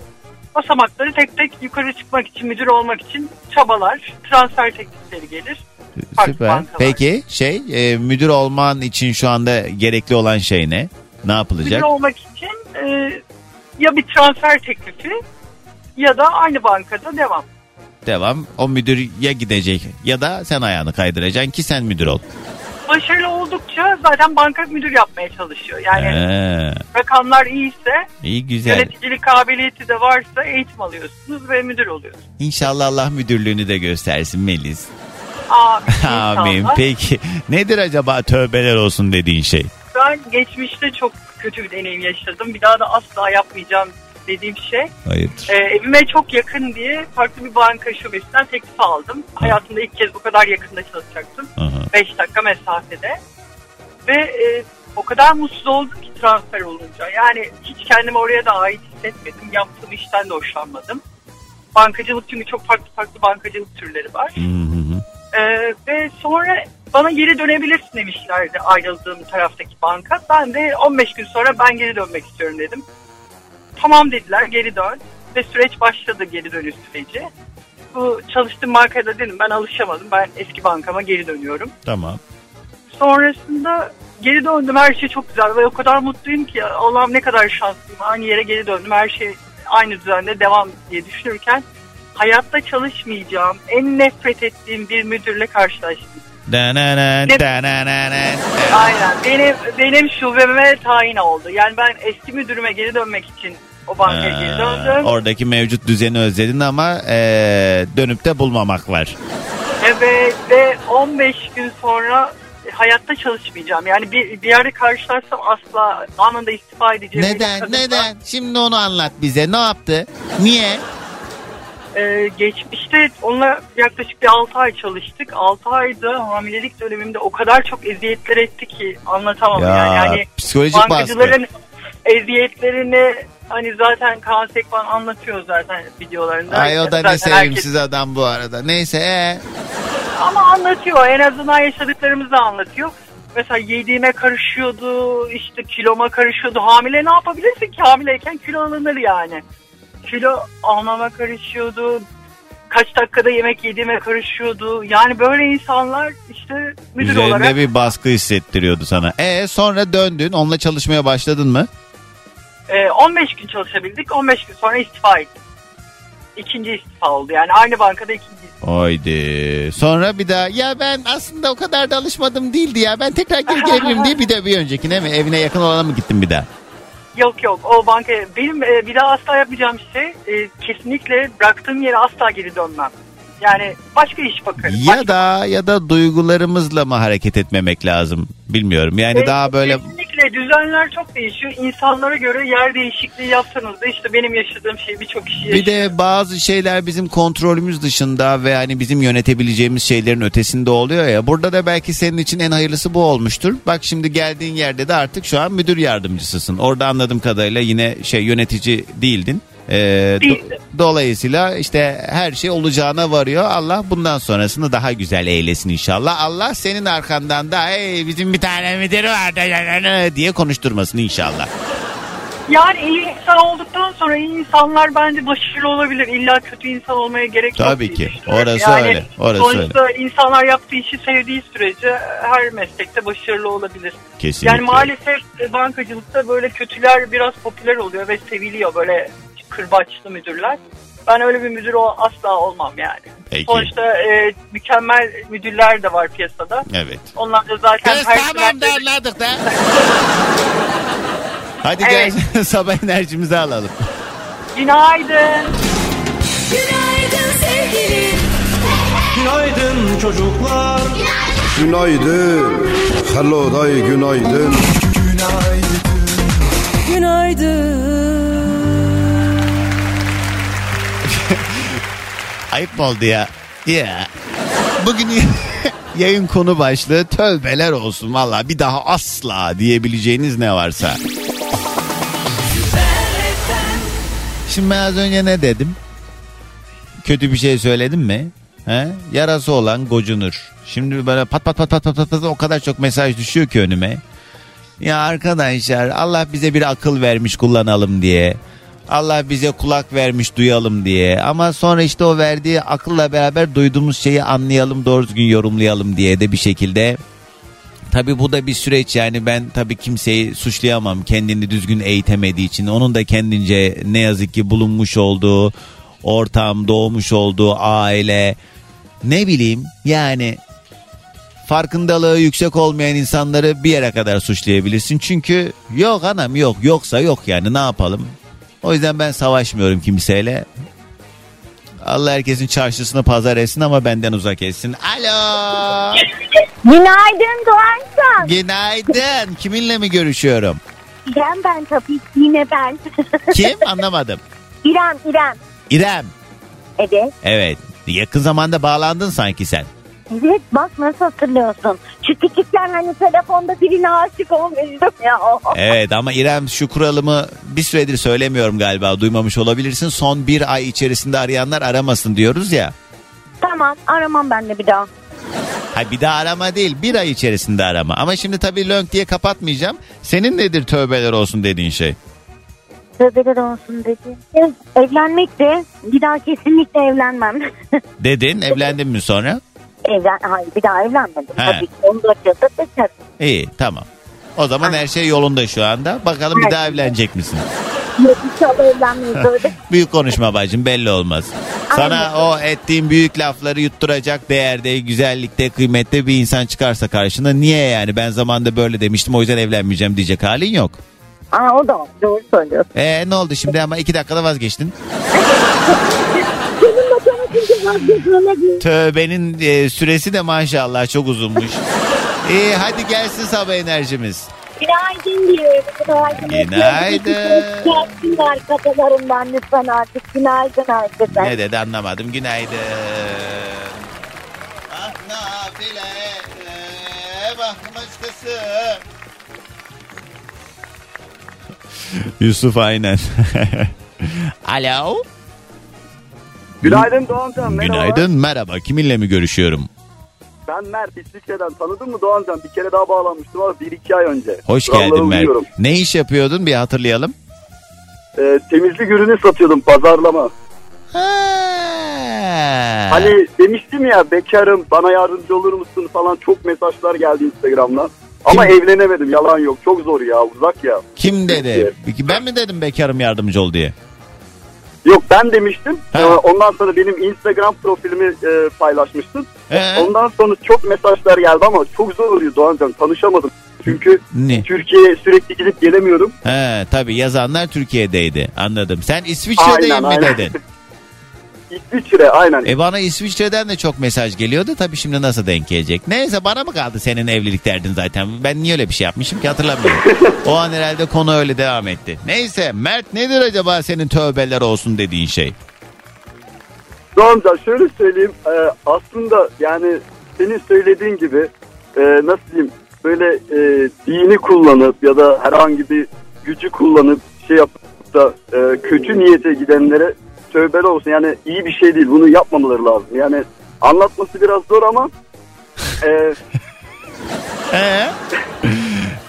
basamakları tek tek yukarı çıkmak için müdür olmak için çabalar. Transfer teklifleri gelir. Süper. Peki şey e, müdür olman için şu anda gerekli olan şey ne? Ne yapılacak? olmak için e, ya bir transfer teklifi ya da aynı bankada devam. Devam. O müdür ya gidecek ya da sen ayağını kaydıracaksın ki sen müdür ol. Başarılı oldukça zaten banka müdür yapmaya çalışıyor. Yani Ee, rakamlar iyiyse, iyi güzel. yöneticilik kabiliyeti de varsa eğitim alıyorsunuz ve müdür oluyorsunuz. İnşallah Allah müdürlüğünü de göstersin Melis. Amin. *laughs* Amin. Peki nedir acaba tövbeler olsun dediğin şey? Ben geçmişte çok kötü bir deneyim yaşadım. Bir daha da asla yapmayacağım dediğim şey. Hayırdır? Ee, evime çok yakın diye farklı bir banka şubesinden teklif aldım. Hayatımda ilk kez bu kadar yakında çalışacaktım. Aha. 5 dakika mesafede. Ve e, o kadar mutsuz oldum ki transfer olunca. Yani hiç kendimi oraya da ait hissetmedim. Yaptığım işten de hoşlanmadım. Bankacılık çünkü çok farklı farklı bankacılık türleri var. Hı hı. Ee, ve sonra bana geri dönebilirsin demişlerdi ayrıldığım taraftaki banka. Ben de 15 gün sonra ben geri dönmek istiyorum dedim. Tamam dediler geri dön. Ve süreç başladı geri dönüş süreci. Bu çalıştığım bankaya da dedim ben alışamadım. Ben eski bankama geri dönüyorum. Tamam. Sonrasında geri döndüm her şey çok güzel ve o kadar mutluyum ki Allah'ım ne kadar şanslıyım. Aynı yere geri döndüm her şey aynı düzende devam diye düşünürken hayatta çalışmayacağım en nefret ettiğim bir müdürle karşılaştım. Dananan, Ne- dananan. Aynen benim benim şubeme tayin oldu. Yani ben eski müdürüme geri dönmek için o bankaya geri döndüm. oradaki mevcut düzeni özledin ama ee, dönüp de bulmamak var. Evet ve 15 gün sonra hayatta çalışmayacağım. Yani bir, bir yerde karşılarsam asla anında istifa edeceğim. Neden? Neden? Şimdi onu anlat bize. Ne yaptı? Niye? Ee, geçmişte onunla yaklaşık bir 6 ay çalıştık. 6 ayda hamilelik dönemimde o kadar çok eziyetler etti ki anlatamam Ya, yani. yani psikolojik baskı. eziyetlerini hani zaten Kaan Sekban anlatıyor zaten videolarında. Ay o da Zaten ne sevimsiz herkes- adam bu arada. Neyse ee? Ama anlatıyor. En azından yaşadıklarımızı da anlatıyor. Mesela yediğime karışıyordu, işte kiloma karışıyordu. Hamile ne yapabilirsin ki? Hamileyken kilo alınır yani. Kilo almama karışıyordu. Kaç dakikada yemek yediğime karışıyordu. Yani böyle insanlar işte müdür Üzerinde olarak bir baskı hissettiriyordu sana. E sonra döndün onunla çalışmaya başladın mı? e, 15 gün çalışabildik. 15 gün sonra istifa ettim. İkinci istifa oldu. Yani aynı bankada ikinci. Haydi. Sonra bir daha ya ben aslında o kadar da alışmadım değildi ya. Ben tekrar geri gelebilirim diye bir de bir öncekine mi? Evine yakın olana mı gittin bir daha? Yok yok o banka benim e, bir daha asla yapacağım şey e, kesinlikle bıraktığım yere asla geri dönmem. Yani başka iş bakarım. Ya da ya da duygularımızla mı hareket etmemek lazım? Bilmiyorum. Yani Başka- daha böyle Kesinlikle düzenler çok değişiyor. İnsanlara göre yer değişikliği yaptığınızda işte benim yaşadığım şey birçok kişi yaşıyor. bir de bazı şeyler bizim kontrolümüz dışında ve hani bizim yönetebileceğimiz şeylerin ötesinde oluyor ya. Burada da belki senin için en hayırlısı bu olmuştur. Bak şimdi geldiğin yerde de artık şu an müdür yardımcısısın. Orada anladığım kadarıyla yine şey yönetici değildin. Ee, do- dolayısıyla işte her şey olacağına varıyor. Allah bundan sonrasını daha güzel eylesin inşallah. Allah senin arkandan da hey bizim bir tane müdür var da diye konuşturmasın inşallah. Yani iyi insan olduktan sonra iyi insanlar bence başarılı olabilir. İlla kötü insan olmaya gerek yok. Tabii ki. Orası öyle, orası sonuçta insanlar yaptığı işi sevdiği sürece her meslekte başarılı olabilir. Kesinlikle. Yani maalesef bankacılıkta böyle kötüler biraz popüler oluyor ve seviliyor böyle kırbaçlı müdürler. Ben öyle bir müdür o- asla olmam yani. Peki. Sonuçta e, mükemmel müdürler de var piyasada. Evet. Onlar da zaten Kız her tamam da anladık da. Hadi Evet. gel *laughs* sabah enerjimizi alalım. Günaydın. Günaydın sevgilim. Günaydın çocuklar. Günaydın. Hello day günaydın. Ayıp oldu ya? Ya. Bugün *laughs* yayın konu başlığı tövbeler olsun valla bir daha asla diyebileceğiniz ne varsa. Şimdi ben az önce ne dedim? Kötü bir şey söyledim mi? He? Yarası olan gocunur. Şimdi böyle pat pat pat pat pat pat, pat o kadar çok mesaj düşüyor ki önüme. Ya arkadaşlar Allah bize bir akıl vermiş kullanalım diye. Allah bize kulak vermiş duyalım diye. Ama sonra işte o verdiği akılla beraber duyduğumuz şeyi anlayalım doğru düzgün yorumlayalım diye de bir şekilde. Tabi bu da bir süreç yani ben tabi kimseyi suçlayamam kendini düzgün eğitemediği için. Onun da kendince ne yazık ki bulunmuş olduğu ortam, doğmuş olduğu aile ne bileyim yani farkındalığı yüksek olmayan insanları bir yere kadar suçlayabilirsin. Çünkü yok anam yok yoksa yok yani ne yapalım. O yüzden ben savaşmıyorum kimseyle. Allah herkesin çarşısını pazar etsin ama benden uzak etsin. Alo. Günaydın Doğancan. Günaydın. Kiminle mi görüşüyorum? İrem ben tabii ki yine ben. *laughs* Kim? Anlamadım. İrem İrem. İrem. Evet. Evet. Yakın zamanda bağlandın sanki sen. Evet bak nasıl hatırlıyorsun. Şu küçükken hani telefonda birine aşık olmuştum ya. *laughs* Evet ama İrem şu kuralımı bir süredir söylemiyorum galiba duymamış olabilirsin. Son bir ay içerisinde arayanlar aramasın diyoruz ya. Tamam aramam ben de bir daha. Ha bir daha arama değil bir ay içerisinde arama. Ama şimdi tabii lönk diye kapatmayacağım. Senin nedir tövbeler olsun dediğin şey? Tövbeler olsun dedi. Evlenmek de bir daha kesinlikle evlenmem. *laughs* Dedin evlendin mi sonra? Evlen, hayır bir daha evlenmedim. He. Tabii ki 14 yılda bekar. İyi tamam. O zaman her şey yolunda şu anda. Bakalım bir daha evlenecek misin? Yok inşallah evlenmeyiz öyle. *laughs* Büyük konuşma bacım belli olmaz. Sana o ettiğin büyük lafları yutturacak değerde, güzellikte, kıymette bir insan çıkarsa karşına niye yani ben zamanda böyle demiştim o yüzden evlenmeyeceğim diyecek halin yok. Aa o da var, doğru söylüyorsun. Ee ne oldu şimdi ama iki dakikada vazgeçtin. *laughs* Seninle tanışınca vazgeçmeme değil. Tövbenin e, süresi de maşallah çok uzunmuş. İyi hadi gelsin sabah enerjimiz. Günaydın diyorum. Günaydın. Günaydın. Gelsinler kafalarından lütfen artık. Günaydın herkese. Ne dedi anlamadım. Günaydın. Ah nafile bakmışkısı. Yusuf aynen. *laughs* Alo. Günaydın Doğancan merhaba. Günaydın merhaba. Kiminle mi görüşüyorum? Ben Mert İsviçre'den tanıdın mı Doğancan? Bir kere daha bağlanmıştım ama bir iki ay önce. Hoş geldin Mert. uyuyorum. Ne iş yapıyordun bir hatırlayalım. Ee, temizlik ürünü satıyordum pazarlama. Hani demiştim ya bekarım bana yardımcı olur musun falan çok mesajlar geldi Instagram'dan. Ama evlenemedim yalan yok çok zor ya uzak ya. Kim dedi? Ben mi dedim bekarım yardımcı ol diye? Yok ben demiştim. Ee, Ondan sonra benim Instagram profilimi e, paylaşmıştın. Ee? Ondan sonra çok mesajlar geldi ama çok zor oluyor Doğancan tanışamadım. Çünkü Ne? Türkiye'ye sürekli gidip gelemiyorum. He tabii yazanlar Türkiye'deydi. Anladım. Sen İsviçre'deyim Aynen, mi aynen. dedin? *laughs* İsviçre aynen. E bana İsviçre'den de çok mesaj geliyordu. Tabii şimdi nasıl denk gelecek? Neyse bana mı kaldı senin evlilik derdin zaten? Ben niye öyle bir şey yapmışım ki hatırlamıyorum. *laughs* o an herhalde konu öyle devam etti. Neyse Mert nedir acaba senin tövbeler olsun dediğin şey? Doğancan şöyle söyleyeyim. e, aslında yani senin söylediğin gibi e, nasıl diyeyim böyle e, dini kullanıp ya da herhangi bir gücü kullanıp şey yapıp da e, kötü niyete gidenlere tövbeli olsun. Yani iyi bir şey değil. Bunu yapmamaları lazım. Yani anlatması biraz zor ama e, Ee?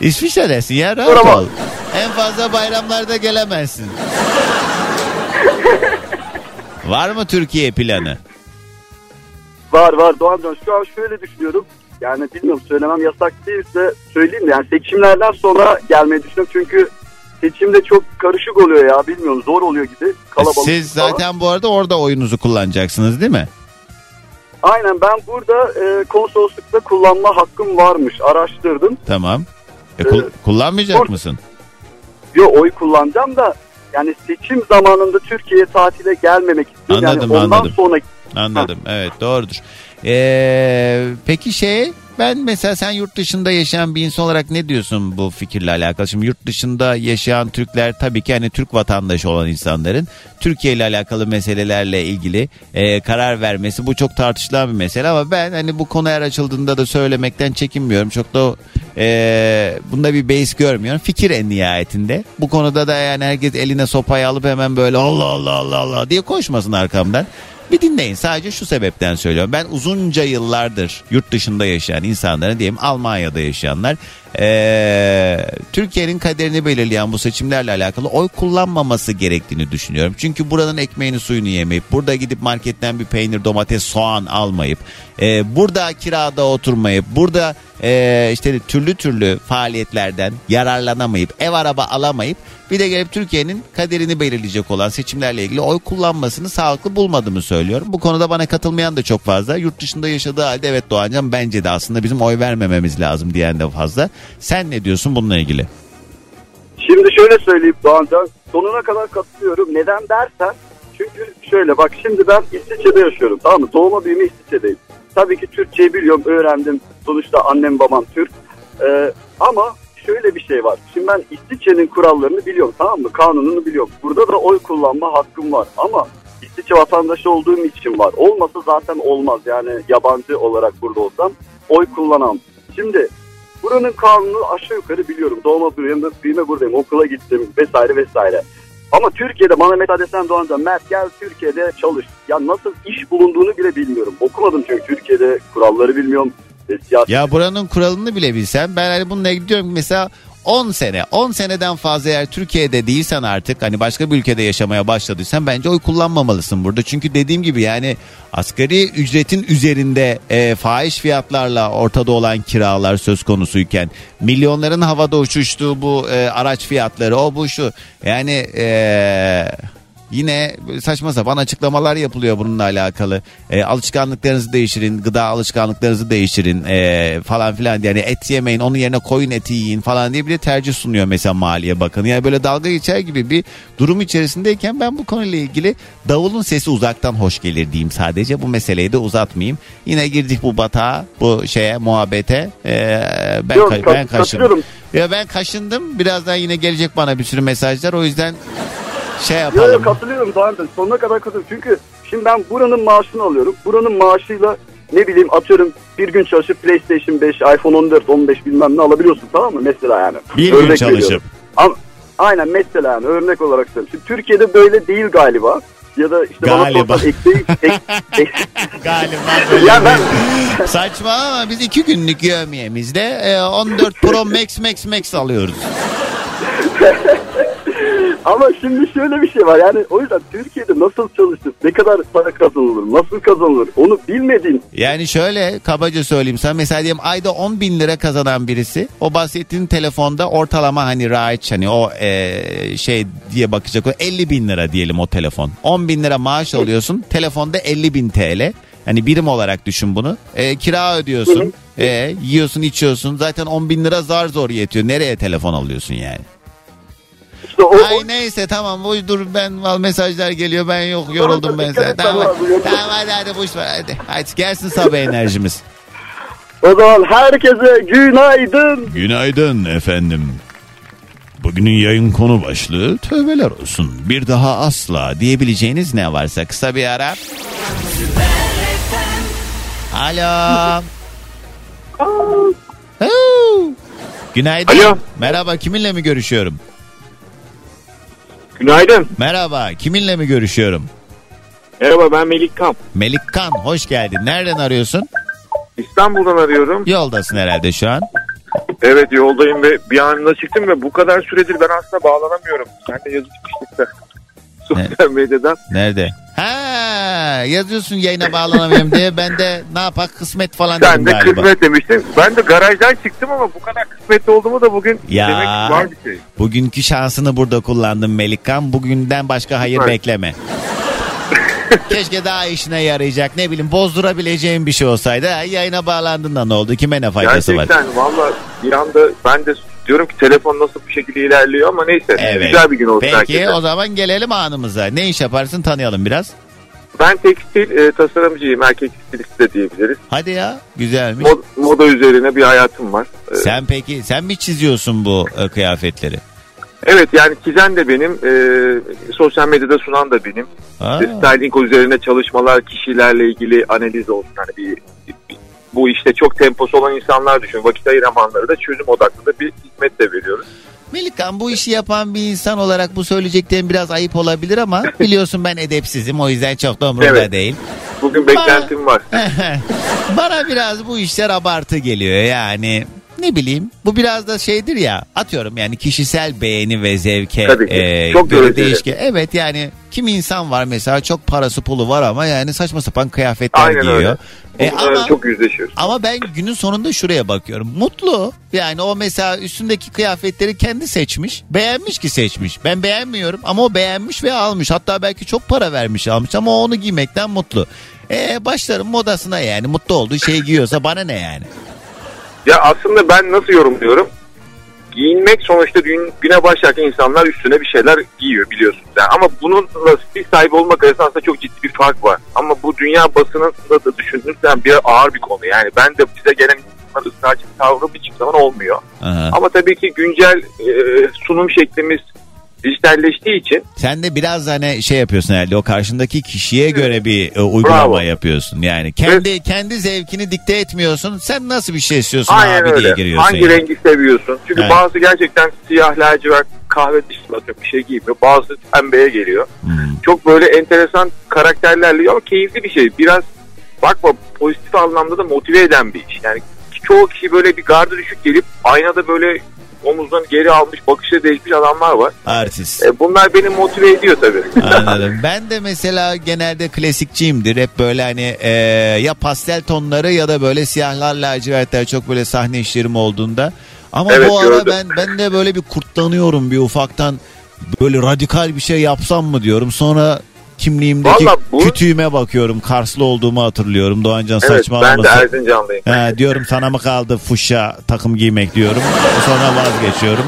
İsviçre'desin ya rahat Merhaba. ol. En fazla bayramlarda gelemezsin. *laughs* Var mı Türkiye planı? Var var Doğancan şu an şöyle düşünüyorum. Yani bilmiyorum söylemem yasak değilse söyleyeyim de yani seçimlerden sonra gelmeyi düşünüyorum. Çünkü seçimde çok karışık oluyor ya bilmiyorum zor oluyor gibi. Kalabalık Siz falan. zaten bu arada orada oyunuzu kullanacaksınız değil mi? Aynen ben burada e, konsoloslukta kullanma hakkım varmış araştırdım. Tamam. E, kul- kullanmayacak or- mısın? Yo oy kullanacağım da yani seçim zamanında Türkiye'ye tatile gelmemek istiyorum. Anladım, yani ondan anladım. sonra Anladım. Evet doğrudur. Ee, peki şey ben mesela sen yurt dışında yaşayan bir insan olarak ne diyorsun bu fikirle alakalı? Şimdi yurt dışında yaşayan Türkler tabii ki hani Türk vatandaşı olan insanların Türkiye ile alakalı meselelerle ilgili e, karar vermesi bu çok tartışılan bir mesele ama ben hani bu konu her açıldığında da söylemekten çekinmiyorum. Çok da e, bunda bir base görmüyorum. Fikir en nihayetinde. Bu konuda da yani herkes eline sopayı alıp hemen böyle Allah Allah Allah Allah diye koşmasın arkamdan. Bir dinleyin sadece şu sebepten söylüyorum. Ben uzunca yıllardır yurt dışında yaşayan insanların diyelim Almanya'da yaşayanlar Ee, Türkiye'nin kaderini belirleyen bu seçimlerle alakalı oy kullanmaması gerektiğini düşünüyorum. Çünkü buranın ekmeğini suyunu yemeyip burada gidip marketten bir peynir domates soğan almayıp e, burada kirada oturmayıp burada e, işte türlü türlü faaliyetlerden yararlanamayıp ev araba alamayıp bir de gelip Türkiye'nin kaderini belirleyecek olan seçimlerle ilgili oy kullanmasını sağlıklı bulmadığımı söylüyorum. Bu konuda bana katılmayan da çok fazla. Yurt dışında yaşadığı halde evet Doğancan bence de aslında bizim oy vermememiz lazım diyen de fazla. Sen ne diyorsun bununla ilgili? Şimdi şöyle söyleyeyim Doğancan. Sonuna kadar katılıyorum. Neden dersen çünkü şöyle bak şimdi ben İsviçre'de yaşıyorum tamam mı? Doğma büyüme İsviçre'deyim. Tabii ki Türkçeyi biliyorum öğrendim. Sonuçta annem babam Türk. Ee, ama şöyle bir şey var. Şimdi ben İsviçre'nin kurallarını biliyorum tamam mı? Kanununu biliyorum. Burada da oy kullanma hakkım var. Ama İsviçre vatandaşı olduğum için var. Olmasa zaten olmaz. Yani yabancı olarak burada olsam oy kullanamam. Şimdi buranın kanunu aşağı yukarı biliyorum. Doğma büyüme, büyüme buradayım. Okula gittim vesaire vesaire. Ama Türkiye'de bana mesela desen Doğancan Mert gel Türkiye'de çalış. Ya nasıl iş bulunduğunu bile bilmiyorum. Okumadım çünkü Türkiye'de kuralları bilmiyorum. E, Ya buranın kuralını bile bilsem ben hani bununla ilgili diyorum ki mesela 10 sene 10 seneden fazla eğer Türkiye'de değilsen artık hani başka bir ülkede yaşamaya başladıysan bence oy kullanmamalısın burada. Çünkü dediğim gibi yani asgari ücretin üzerinde e, fahiş fiyatlarla ortada olan kiralar söz konusuyken milyonların havada uçuştuğu bu e, araç fiyatları o bu şu yani e, Yine saçma sapan açıklamalar yapılıyor bununla alakalı. E, alışkanlıklarınızı değiştirin, gıda alışkanlıklarınızı değiştirin e, falan filan. Yani et yemeyin, onun yerine koyun eti yiyin falan diye bir de tercih sunuyor mesela Maliye Bakanı. Yani böyle dalga geçer gibi bir durum içerisindeyken ben bu konuyla ilgili davulun sesi uzaktan hoş gelir diyeyim sadece. Bu meseleyi de uzatmayayım. Yine girdik bu batağa, bu şeye, muhabbete. E, ben, Yok, ka- ben katılıyorum. Ya ben kaşındım. Birazdan yine gelecek bana bir sürü mesajlar. O yüzden şey yapalım. yok katılıyorum Doğancan. Sonuna kadar katılıyorum. Çünkü şimdi ben buranın maaşını alıyorum. Buranın maaşıyla ne bileyim atıyorum bir gün çalışıp PlayStation 5, iPhone 14, 15 bilmem ne alabiliyorsun tamam mı? Mesela yani. Bir gün Örnek çalışıp. veriyorum. Ama, aynen mesela yani örnek olarak söylüyorum. Şimdi Türkiye'de böyle değil galiba. Ya da işte Galiba. bana ekmeği... *laughs* ek- ek- Galiba böyle. ya ben Saçma ama biz iki günlük yövmiyemizde e, 14 Pro Max Max Max alıyoruz. *laughs* Ama şimdi şöyle bir şey var yani o yüzden Türkiye'de nasıl çalışır, ne kadar para kazanılır, nasıl kazanılır onu bilmediğim Yani şöyle kabaca söyleyeyim sana mesela diyelim ayda 10 bin lira kazanan birisi o bahsettiğin telefonda ortalama hani raiç hani o e, şey diye bakacak o 50 bin lira diyelim o telefon. 10 bin lira maaş alıyorsun telefonda 50 bin TL. Hani birim olarak düşün bunu. E, kira ödüyorsun. E, yiyorsun içiyorsun. Zaten 10 bin lira zar zor yetiyor. Nereye telefon alıyorsun yani? İşte *laughs* o, Ay neyse tamam bu dur ben val mesajlar geliyor ben yok yoruldum ben sen. Tamam, tamam, tamam hadi hadi boş ver hadi. Hadi gelsin sabah enerjimiz. o zaman herkese günaydın. Günaydın efendim. Bugünün yayın konu başlığı tövbeler olsun. Bir daha asla diyebileceğiniz ne varsa kısa bir ara. Alo. Günaydın. Alo. Merhaba kiminle mi görüşüyorum? Günaydın. Merhaba kiminle mi görüşüyorum? Merhaba ben Melik Kamp. Melik Kan hoş geldin. Nereden arıyorsun? İstanbul'dan arıyorum. Yoldasın herhalde şu an. Evet yoldayım ve bir anda çıktım ve bu kadar süredir ben aslında bağlanamıyorum. Sen de yazışmıştık da. Sosyal medyadan. Nerede? Ha yazıyorsun yayına bağlanamıyorum diye ben de ne yapak kısmet falan Sen dedim de galiba. kısmet demiştin. Ben de garajdan çıktım ama bu kadar kısmetli olduğumu da bugün Ya. demek ki var bir şey. Bugünkü şansını burada kullandım Melikkan. Bugünden başka hayır Evet. bekleme. *laughs* Keşke daha işine yarayacak ne bileyim bozdurabileceğim bir şey olsaydı. Yayına bağlandın da ne oldu? Kime ne faydası var? Gerçekten valla bir anda ben de diyorum ki telefon nasıl bir şekilde ilerliyor ama neyse. Evet. Güzel bir gün olsun Peki herkese. o zaman gelelim anımıza. Ne iş yaparsın tanıyalım biraz. Ben tekstil e, tasarımcıyım. Erkek stilisti de diyebiliriz. Hadi ya güzelmiş. Mod- moda üzerine bir hayatım var. E, Sen peki sen mi çiziyorsun bu e, kıyafetleri? Evet yani çizen de benim, e, sosyal medyada sunan da benim. Aa, Styling üzerine çalışmalar, kişilerle ilgili analiz olsun. Hani bir, bir- bu işte çok temposu olan insanlar düşün. Vakit ayıramayanlara da çözüm odaklı da bir hizmet de veriyoruz. Melikan bu işi yapan bir insan olarak bu söyleyeceklerim biraz ayıp olabilir ama *laughs* biliyorsun ben edepsizim o yüzden çok da umurumda Evet. değil. Bugün beklentim var. *laughs* Bana biraz bu işler abartı geliyor yani. Ne bileyim bu biraz da şeydir ya atıyorum yani kişisel beğeni ve zevke Tabii ki. e, Çok göre göreceli. değişken. Evet yani kim insan var mesela çok parası pulu var ama yani saçma sapan kıyafetler Aynen giyiyor. öyle. E, ama çok yüzleşiyoruz. ama ben günün sonunda şuraya bakıyorum. Mutlu. Yani o mesela üstündeki kıyafetleri kendi seçmiş. Beğenmiş ki seçmiş. Ben beğenmiyorum ama o beğenmiş ve almış. Hatta belki çok para vermiş almış ama o onu giymekten mutlu. E başlarım modasına yani. Mutlu olduğu şeyi giyiyorsa bana ne yani? Ya aslında ben nasıl yorumluyorum? Giyinmek sonuçta gün, güne başlarken insanlar üstüne bir şeyler giyiyor biliyorsunuz. Yani ama bununla stil sahibi olmak arasında aslında çok ciddi bir fark var. Ama bu dünya basınında da düşünürsen bir ağır bir konu. Yani ben de bize gelen insanlar ısrarcı bir tavrım hiçbir zaman olmuyor. Aha. Ama tabii ki güncel e, sunum şeklimiz dijitalleştiği için Sen de biraz hani şey yapıyorsun herhalde o karşındaki kişiye göre bir e, uygulama Bravo. yapıyorsun. Yani kendi kendi zevkini dikte etmiyorsun. Sen nasıl bir şey istiyorsun Aynen abi diye öyle. giriyorsun. Hangi yani. rengi seviyorsun? Çünkü Evet. bazı gerçekten siyah lacivert kahve atıyorum bir şey giymiyor. Bazı pembeye geliyor. Hmm. Çok böyle enteresan karakterlerle ama keyifli bir şey. Biraz bakma pozitif anlamda da motive eden bir iş. Yani çoğu kişi böyle bir gardı düşük gelip aynada böyle omuzlarını geri almış bakışa değişmiş adamlar var. Artist. E, bunlar beni motive ediyor tabii. *laughs* Anladım. Ben de mesela genelde klasikçiyimdir. Hep böyle hani e, ya pastel tonları ya da böyle siyahlar lacivertler çok böyle sahne işlerim olduğunda. Ama Evet, bu ara gördüm. ben ben de böyle bir kurtlanıyorum bir ufaktan böyle radikal bir şey yapsam mı diyorum. Sonra kimliğimdeki Vallahi bu- kütüğüme bakıyorum. Karslı olduğumu hatırlıyorum. Doğancan evet ben de. Erzincanlıyım. Ha, diyorum sana mı kaldı fuşya takım giymek diyorum. Sonra vazgeçiyorum.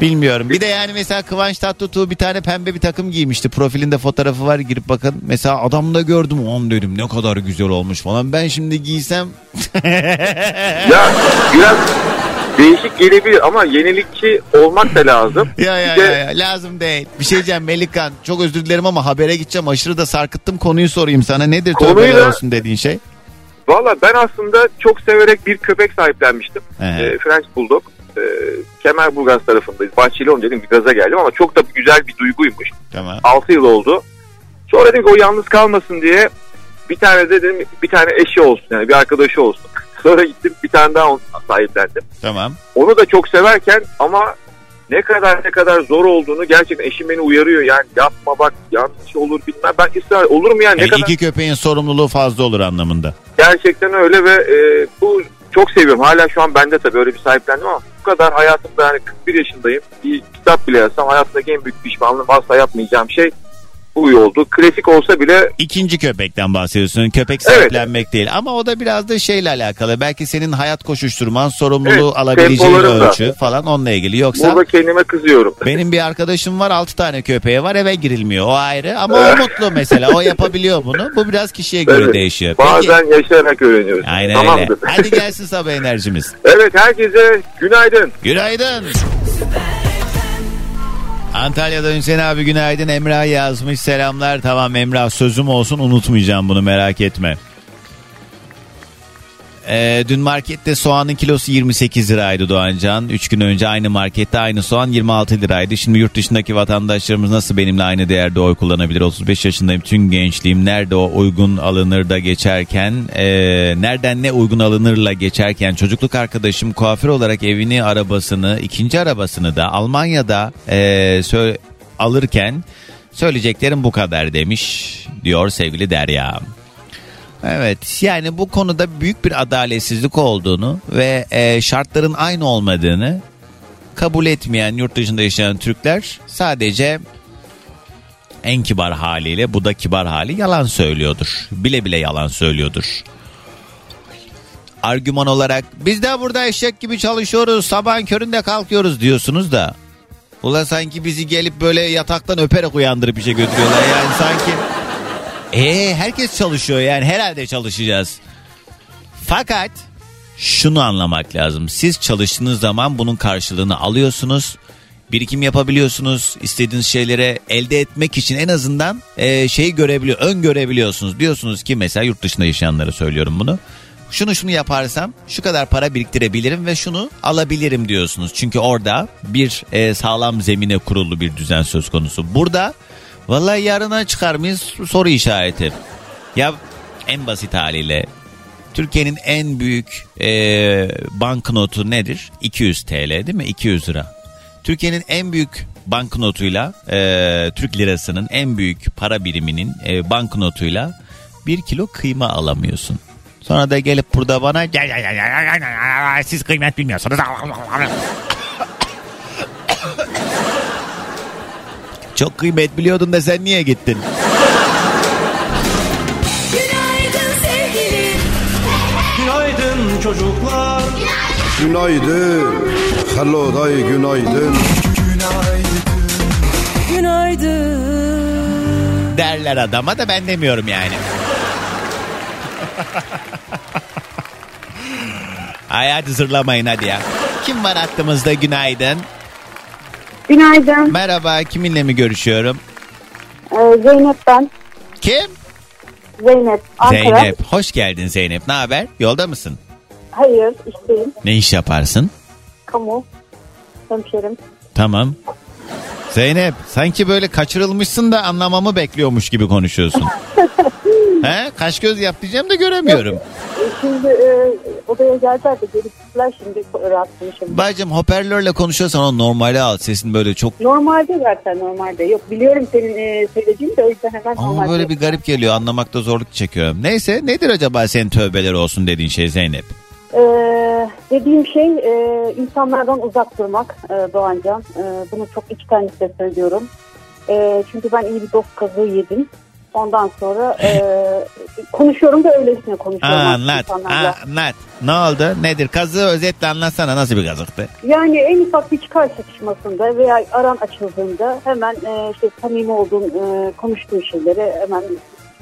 Bilmiyorum. Bir de yani mesela Kıvanç Tatlıtuğ bir tane pembe bir takım giymişti. Profilinde fotoğrafı var girip bakın. Mesela adamda gördüm. On dedim ne kadar güzel olmuş falan. Ben şimdi giysem *laughs* Ya biraz değişik gelebilir ama yenilikçi olmak da lazım. *laughs* ya ya, de- ya, ya lazım değil. Bir şey diyeceğim Melikan. Çok özür dilerim ama habere gideceğim. Aşırı da sarkıttım konuyu sorayım sana. Nedir Konuyu tövbeler olsun dediğin şey? Valla ben aslında çok severek bir köpek sahiplenmiştim. Ee, French Bulldog. Ee, Kemerburgaz tarafındayız. Bahçeli olunca dedim bir gaza geldim ama çok da güzel bir duyguymuş. Tamam. 6 yıl oldu. Sonra dedim ki o yalnız kalmasın diye bir tane de dedim bir tane eşi olsun yani bir arkadaşı olsun. *laughs* Sonra gittim bir tane daha onu sahiplendim. Tamam. Onu da çok severken ama ne kadar ne kadar zor olduğunu gerçekten eşim beni uyarıyor. Yani yapma bak yanlış olur bilmem. Ben ısrar olur mu yani ne Yani kadar iki köpeğin sorumluluğu fazla olur anlamında. Gerçekten öyle ve e, bu çok seviyorum. Hala şu an bende tabii öyle bir sahiplendim ama kadar hayatımda yani 41 yaşındayım. Bir kitap bile yazsam hayatımdaki en büyük pişmanlığım asla yapmayacağım şey bu oldu. Klasik olsa bile İkinci köpekten bahsediyorsun. Köpek Evet. sahiplenmek değil. Ama o da biraz da şeyle alakalı. Belki senin hayat koşuşturman, sorumluluğu Evet, alabileceğin tempolarım da. ölçü falan onunla ilgili. Yoksa burada kendime kızıyorum. *laughs* benim bir arkadaşım var 6 tane köpeği var eve girilmiyor. O ayrı ama o mutlu mesela. O yapabiliyor bunu. Bu biraz kişiye göre Evet. değişiyor. Peki. Bazen yaşayarak öğreniyoruz. Aynen Tamamdır. öyle. Hadi gelsin sabah enerjimiz. evet herkese günaydın. Günaydın. Antalya'da Hüseyin abi günaydın. Emrah yazmış selamlar. Tamam Emrah sözüm olsun unutmayacağım bunu merak etme. Ee, dün markette soğanın kilosu 28 liraydı Doğancan. 3 gün önce aynı markette aynı soğan 26 liraydı. Şimdi yurt dışındaki vatandaşlarımız nasıl benimle aynı değerde oy kullanabilir? 35 yaşındayım tüm gençliğim. Nerede o uygun alınır da geçerken ee, nereden ne uygun alınırla geçerken çocukluk arkadaşım kuaför olarak evini arabasını ikinci arabasını da Almanya'da sö- alırken söyleyeceklerim bu kadar demiş diyor sevgili Derya. Evet yani bu konuda büyük bir adaletsizlik olduğunu ve e, şartların aynı olmadığını kabul etmeyen yurt dışında yaşayan Türkler sadece en kibar haliyle bu da kibar hali yalan söylüyordur. Bile bile yalan söylüyordur. Argüman olarak biz de burada eşek gibi çalışıyoruz sabahın köründe kalkıyoruz diyorsunuz da. Ula sanki bizi gelip böyle yataktan öperek uyandırıp işe götürüyorlar yani sanki. Ee herkes çalışıyor yani herhalde çalışacağız. Fakat şunu anlamak lazım. Siz çalıştığınız zaman bunun karşılığını alıyorsunuz. Birikim yapabiliyorsunuz. istediğiniz şeylere elde etmek için en azından e, şeyi görebiliyor, ön görebiliyorsunuz. Diyorsunuz ki mesela yurt dışında yaşayanlara söylüyorum bunu. Şunu şunu yaparsam şu kadar para biriktirebilirim ve şunu alabilirim diyorsunuz. Çünkü orada bir e, sağlam zemine kurulu bir düzen söz konusu. Burada vallahi yarına çıkar mıyız soru işareti. Ya en basit haliyle Türkiye'nin en büyük e, banknotu nedir? 200 TL değil mi? 200 lira. Türkiye'nin en büyük banknotuyla e, Türk lirasının en büyük para biriminin e, banknotuyla bir kilo kıyma alamıyorsun. Sonra da gelip burada bana siz kıymet bilmiyorsunuz. Çok kıymet biliyordun da sen niye gittin? Günaydın sevgilim. Günaydın çocuklar. Günaydın. Hello day günaydın. Günaydın. Derler adama da ben demiyorum yani. Ay hadi zırlamayın hadi ya. Kim var hattımızda günaydın? Günaydın. Merhaba kiminle mi görüşüyorum? Ee, Zeynep ben. Kim? Zeynep. Ankara. Zeynep. Hoş geldin Zeynep. Ne haber? Yolda mısın? Hayır işteyim. Ne iş yaparsın? Kamu. Hemşerim. Tamam. Zeynep sanki böyle kaçırılmışsın da anlamamı bekliyormuş gibi konuşuyorsun. *laughs* He? Kaş göz yap diyeceğim de göremiyorum. Şimdi e, odaya geldiler de gelip şimdi rahat konuşalım. Bacım hoparlörle konuşuyorsan onu normale al. Sesin böyle çok Normalde zaten normalde. Yok biliyorum senin e, söylediğini de o yüzden hemen ama normalde. böyle bir garip geliyor. Anlamakta zorluk çekiyorum. Neyse nedir acaba senin tövbeler olsun dediğin şey Zeynep? Ee, dediğim şey e, insanlardan uzak durmak e, Doğancan. E, bunu çok iki tanesi söylüyorum. E, çünkü ben iyi bir dost kazığı yedim. Ondan sonra e, *laughs* konuşuyorum da öylesine konuşuyorum. artık Anlat, insanlarla. anlat. Ne oldu? Nedir? Kazığı özetle anlatsana nasıl bir kazıktı? Yani en ufak bir çıkar çatışmasında veya aran açıldığında hemen e, işte samimi olduğum, e, konuştuğum şeyleri hemen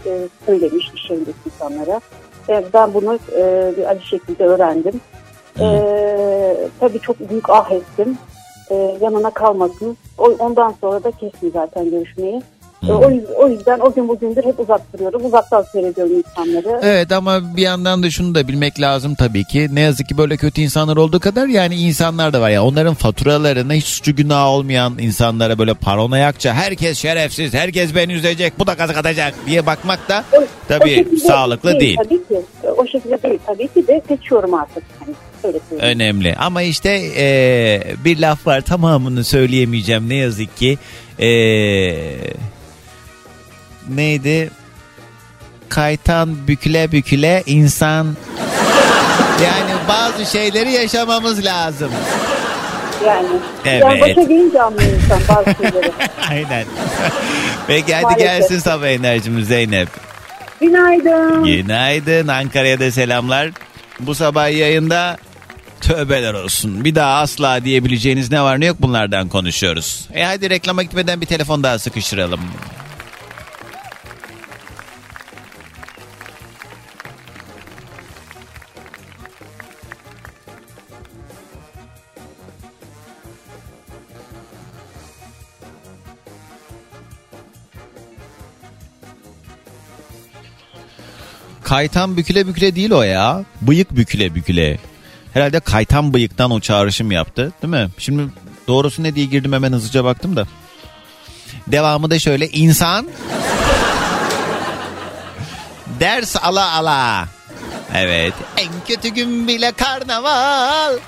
e, söylemiş iş yerindeki insanlara. E, ben bunu e, bir acı şekilde öğrendim. E, tabii çok büyük ah ettim. E, yanına kalmasın. O, ondan sonra da kestim zaten görüşmeyi. E, o, yüz- o yüzden o gün bugündür hep uzak duruyorum. Uzaktan seyrediyorum insanları. Evet ama bir yandan da şunu da bilmek lazım tabii ki. Ne yazık ki böyle kötü insanlar olduğu kadar yani insanlar da var ya. Onların faturalarına hiç suçu günah olmayan insanlara böyle paranoyakça herkes şerefsiz, herkes beni üzecek, bu da kazık atacak diye bakmak da O tabii sağlıklı değil. Tabii ki. O şekilde değil. Tabii ki de seçiyorum artık. Öyle söyleyeyim. Önemli. Ama işte eee, bir laf var tamamını söyleyemeyeceğim ne yazık ki. Eee, neydi? Kaytan büküle büküle insan yani bazı şeyleri yaşamamız lazım. Yani. Evet. Yani başa gelince anlıyor insan bazı şeyleri. *laughs* Aynen. Peki hadi Maalesef. gelsin sabah enerjimiz Zeynep. Günaydın. Günaydın Ankara'ya da selamlar. Bu sabah yayında tövbeler olsun. Bir daha asla diyebileceğiniz ne var ne yok bunlardan konuşuyoruz. E hadi reklama gitmeden bir telefon daha sıkıştıralım. Kaytan büküle büküle değil o ya. Bıyık büküle büküle. Herhalde kaytan bıyıktan o çağrışım yaptı değil mi? Şimdi doğrusu ne diye girdim hemen hızlıca baktım da. Devamı da şöyle insan *laughs* ders ala ala. Evet en kötü gün bile karnaval.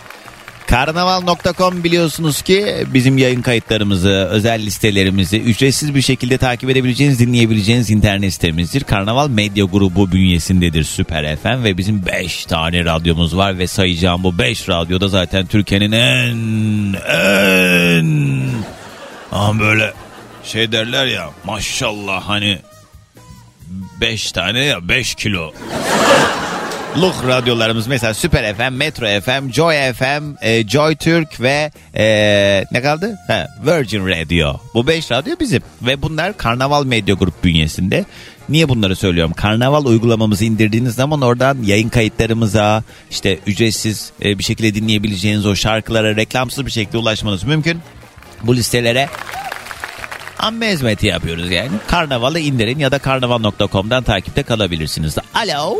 Karnaval.com biliyorsunuz ki bizim yayın kayıtlarımızı, özel listelerimizi ücretsiz bir şekilde takip edebileceğiniz, dinleyebileceğiniz internet sitemizdir. Karnaval Medya Grubu bünyesindedir Süper FM ve bizim 5 tane radyomuz var ve sayacağım bu 5 radyoda zaten Türkiye'nin en en ama böyle şey derler ya maşallah hani 5 tane ya 5 kilo Luk radyolarımız mesela Süper FM, Metro FM, Joy FM, e, Joy Türk ve e, ne kaldı? Ha, Virgin Radio. Bu beş radyo bizim ve bunlar Karnaval Medya Grup bünyesinde. Niye bunları söylüyorum? Karnaval uygulamamızı indirdiğiniz zaman oradan yayın kayıtlarımıza işte ücretsiz e, bir şekilde dinleyebileceğiniz o şarkılara reklamsız bir şekilde ulaşmanız mümkün. Bu listelere amme hizmeti yapıyoruz yani. Karnavalı indirin ya da karnaval.com'dan takipte kalabilirsiniz. Alo.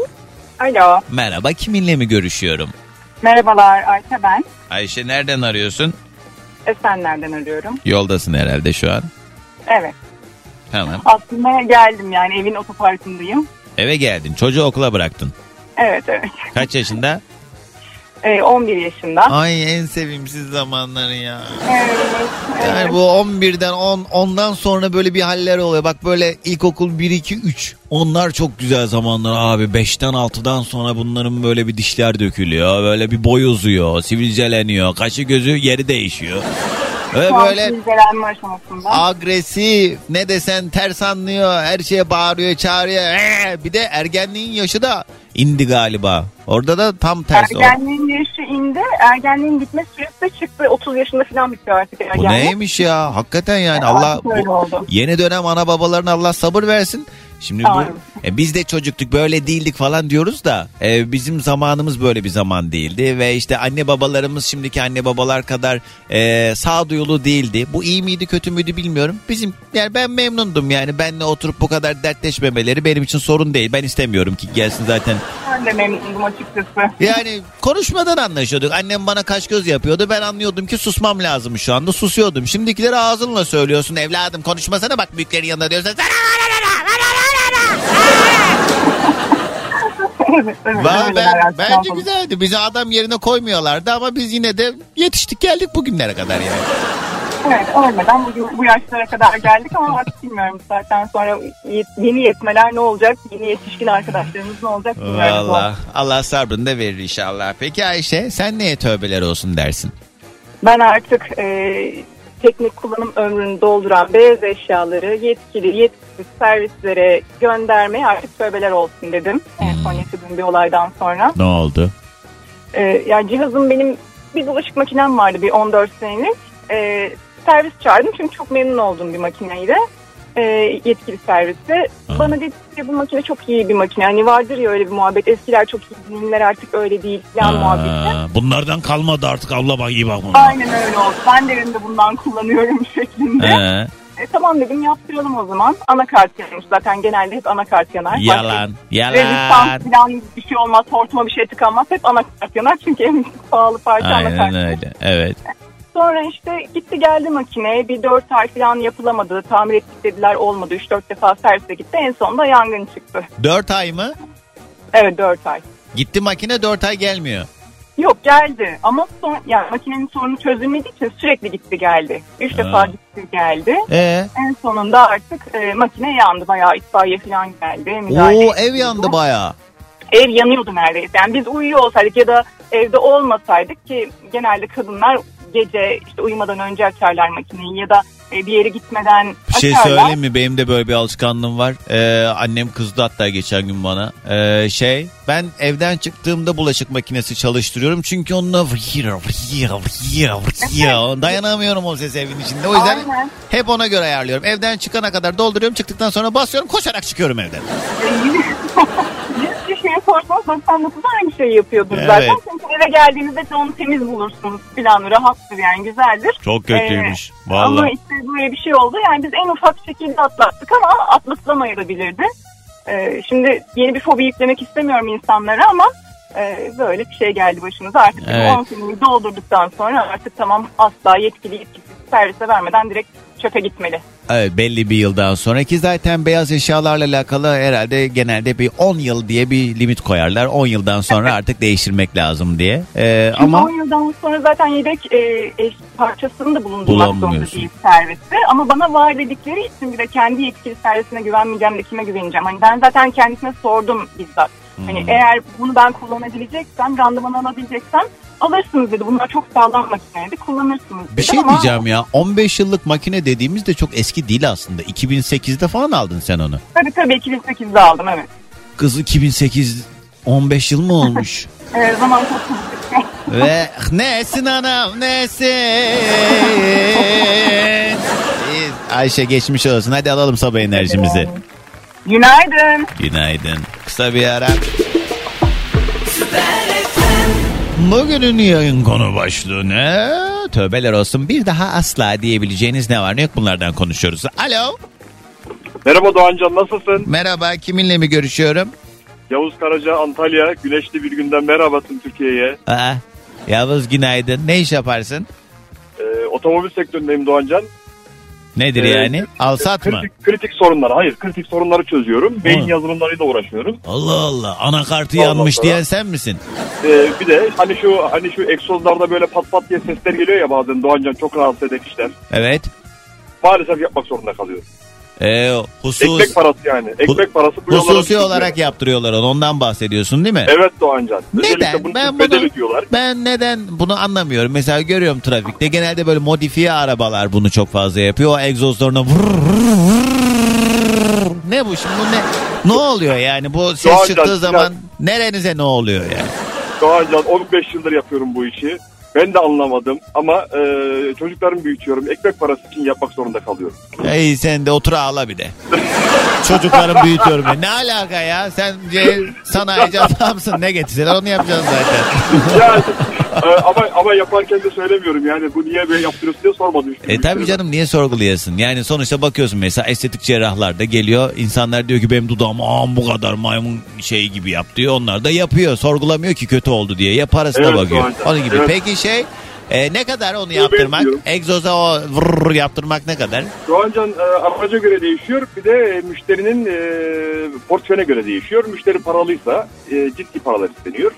Alo. Merhaba kiminle mi görüşüyorum? Merhabalar Ayşe ben. Ayşe nereden arıyorsun? Esenler'den arıyorum. Yoldasın herhalde şu an. Evet. Tamam. Aslında geldim yani evin otoparkındayım. Eve geldin. Çocuğu okula bıraktın. Evet evet. Kaç yaşında? Ee, 11 yaşında. Ay en sevimsiz zamanları ya. Evet. Yani bu 11'den 10 ondan sonra böyle bir haller oluyor. Bak böyle ilkokul 1 2 3 onlar çok güzel zamanlar abi. 5'ten 6'dan sonra bunların böyle bir dişler dökülüyor. Böyle bir boy uzuyor, sivilceleniyor, kaşı gözü yeri değişiyor. Ve böyle agresif ne desen ters anlıyor her şeye bağırıyor çağırıyor Ee, bir de ergenliğin yaşı da indi galiba orada da tam tersi. Ergenliğin yaşı indi. Ergenliğin gitme süresi de çıktı. 30 yaşında falan bitiyor artık Bu ergenlik. neymiş ya hakikaten yani Artık Allah bu- yeni dönem ana babalarına Allah sabır versin. Şimdi bu e, biz de çocuktuk böyle değildik falan diyoruz da e, bizim zamanımız böyle bir zaman değildi ve işte anne babalarımız şimdiki anne babalar kadar e, sağduyulu değildi. Bu iyi miydi kötü müydü bilmiyorum. Bizim yani ben memnundum yani benle oturup bu kadar dertleşmemeleri benim için sorun değil. Ben istemiyorum ki gelsin zaten Ben de memnundum açıkçası. yani konuşmadan anlaşıyorduk. Annem bana kaş göz yapıyordu. Ben anlıyordum ki susmam lazım şu anda. Susuyordum. Şimdikileri ağzınla söylüyorsun. Evladım konuşmasana bak büyüklerin yanında diyorsun. Evet, evet, Ben, bence güzeldi. Bizi adam yerine koymuyorlardı ama biz yine de yetiştik geldik bugünlere kadar yani. Evet ölmeden bu, bu yaşlara kadar geldik ama artık bilmiyorum saatten sonra yeni yetmeler ne olacak? Yeni yetişkin arkadaşlarımız ne olacak? Valla Allah sabrını da verir inşallah. Peki Ayşe sen neye tövbeler olsun dersin? Ben artık e, teknik kullanım ömrünü dolduran beyaz eşyaları yetkili yetkisiz servislere göndermeye artık tövbeler olsun dedim. En son yaşadığım bir olaydan sonra. Ne oldu? E, yani cihazım benim bir bulaşık makinem vardı bir 14 senelik. E, servis çağırdım çünkü çok memnun olduğum bir makineydi. E, yetkili serviste. Bana dedi ki bu makine çok iyi bir makine. Hani vardır ya öyle bir muhabbet. Eskiler çok iyi, yeniler artık öyle değil falan muhabbeti. Bunlardan kalmadı artık abla bak iyi bak buna. Aynen öyle oldu. Ben de evimde bundan kullanıyorum *laughs* şeklinde. Ee, E, tamam dedim yaptıralım o zaman. Anakart yanmış zaten genelde hep anakart yanar. yalan Başka Rezistans yalan. falan bir şey olmaz, hortuma bir şey tıkanmaz. Hep anakart yanar çünkü en pahalı parça anakart. Aynen öyle evet. Sonra işte gitti geldi makine. Bir 4 ay falan yapılamadı. Tamir ettik dediler olmadı. 3-4 defa servise gitti. En sonunda yangın çıktı. 4 ay mı? Evet 4 ay. Gitti makine 4 ay gelmiyor. Yok geldi ama son, yani makinenin sorunu çözülmediği için sürekli gitti geldi. 3 Ha. defa gitti geldi. Ee? En sonunda artık e, makine yandı. Bayağı itfaiye falan geldi. müdahale Oo ev yandı baya. Ev yanıyordu neredeyse. Yani biz uyuyor olsaydık ya da evde olmasaydık ki genelde kadınlar gece işte uyumadan önce açarlar makineyi ya da e, bir yere gitmeden Bir şey açarlar. söyleyeyim mi? Benim de böyle bir alışkanlığım var. Ee, annem kızdı hatta geçen gün bana. Ee, şey ben evden çıktığımda bulaşık makinesi çalıştırıyorum. Çünkü onunla dayanamıyorum o ses evin içinde. O yüzden Aynen. hep ona göre ayarlıyorum. Evden çıkana kadar dolduruyorum. Çıktıktan sonra basıyorum koşarak çıkıyorum evden. *laughs* Yüz kişiye sorsanız 99 aynı şeyi yapıyordur Evet. zaten. Çünkü eve geldiğinizde de onu temiz bulursunuz falan rahattır yani güzeldir. Çok kötüymüş. Ee, Vallahi. Ama işte böyle bir şey oldu. Yani biz en ufak şekilde atlattık ama atlatılamayabilirdi. Ee, şimdi yeni bir fobi yüklemek istemiyorum insanlara ama e, böyle bir şey geldi başımıza. Artık Evet. 10 seneyi doldurduktan sonra artık tamam asla yetkili yetkisiz servise vermeden direkt çöpe gitmeli. Evet belli bir yıldan sonra ki zaten beyaz eşyalarla alakalı herhalde genelde bir 10 yıl diye bir limit koyarlar. 10 yıldan sonra artık değiştirmek lazım diye. Ee, Ama ama 10 yıldan sonra zaten yedek e, eş parçasını da bulundurmak zorunda değil serviste. Ama bana var dedikleri için bir de kendi yetkili servisine güvenmeyeceğim de kime güveneceğim. Hani ben zaten kendisine sordum bizzat. Hani Hmm. eğer bunu ben kullanabileceksem, randıman alabileceksem alırsınız dedi. Bunlar çok sağlam makineydi kullanırsınız dedi. bir şey Ama diyeceğim ya 15 yıllık makine dediğimiz de çok eski değil aslında. 2008'de falan aldın sen onu. Tabii tabii 2008'de aldım evet. Kız 2008 15 yıl mı olmuş? *laughs* E, zaman çok hızlı. Ve nesin anam nesin? İyi, Ayşe geçmiş olsun. Hadi alalım sabah enerjimizi. Günaydın. Günaydın. Kısa bir ara. Bugünün yayın konu başlığı ne? Tövbeler olsun. Bir daha asla diyebileceğiniz ne var ne yok bunlardan konuşuyoruz. Alo. Merhaba Doğancan nasılsın? Merhaba kiminle mi görüşüyorum? Yavuz Karaca Antalya güneşli bir günden merhaba tüm Türkiye'ye. Aa, Yavuz günaydın. Ne iş yaparsın? Ee, otomobil sektöründeyim Doğancan. Nedir Ee, yani? Alsat mı? Kritik, kritik sorunları. Hayır kritik sorunları çözüyorum. Beyin Hı. yazılımlarıyla uğraşıyorum. Allah Allah anakartı Ondan yanmış sonra- diyen sen misin? Ee, bir de hani şu hani şu egzozlarda böyle pat pat diye sesler geliyor ya bazen Doğancan çok rahatsız eden işler. Evet. Maalesef yapmak zorunda kalıyor. Ee, husus, Ekmek parası yani. Ekmek parası bu hususi düşüyor. olarak yaptırıyorlar onu ondan bahsediyorsun değil mi? Evet Doğancan. Neden? bunun Ben bunu, ödüyorlar. ben neden bunu anlamıyorum. Mesela görüyorum trafikte genelde böyle modifiye arabalar bunu çok fazla yapıyor. O egzozlarına. Ne bu şimdi bu ne? Ne oluyor yani bu ses Doğancan, çıktığı biraz- zaman nerenize ne oluyor yani? Doğancan 15 yıldır yapıyorum bu işi. Ben de anlamadım ama e, çocuklarımı büyütüyorum. Ekmek parası için yapmak zorunda kalıyorum. Ey sen de otur ağla bir de. Çocuklarım büyütüyorum. ya. Ne alaka ya? Sen ce- sanayici adamsın. Ne getirseler onu yapacaksın zaten. e, ama ama yaparken de söylemiyorum yani bu niye böyle yaptırıyorsun diye sormadım. Işte E tabi canım niye sorgulayasın? Yani sonuçta bakıyorsun mesela estetik cerrahlarda geliyor. insanlar diyor ki benim dudağım aman bu kadar maymun şey gibi yap diyor. Onlar da yapıyor. Sorgulamıyor ki kötü oldu diye. Ya parasına Evet, bakıyor. Onun gibi. evet. Peki şey e, ne kadar onu Bunu yaptırmak? Egzoza o vırr yaptırmak ne kadar? Doğancan e, araca göre değişiyor. Bir de e, müşterinin e, portföyüne göre değişiyor. Müşteri paralıysa e, ciddi paralar isteniyor.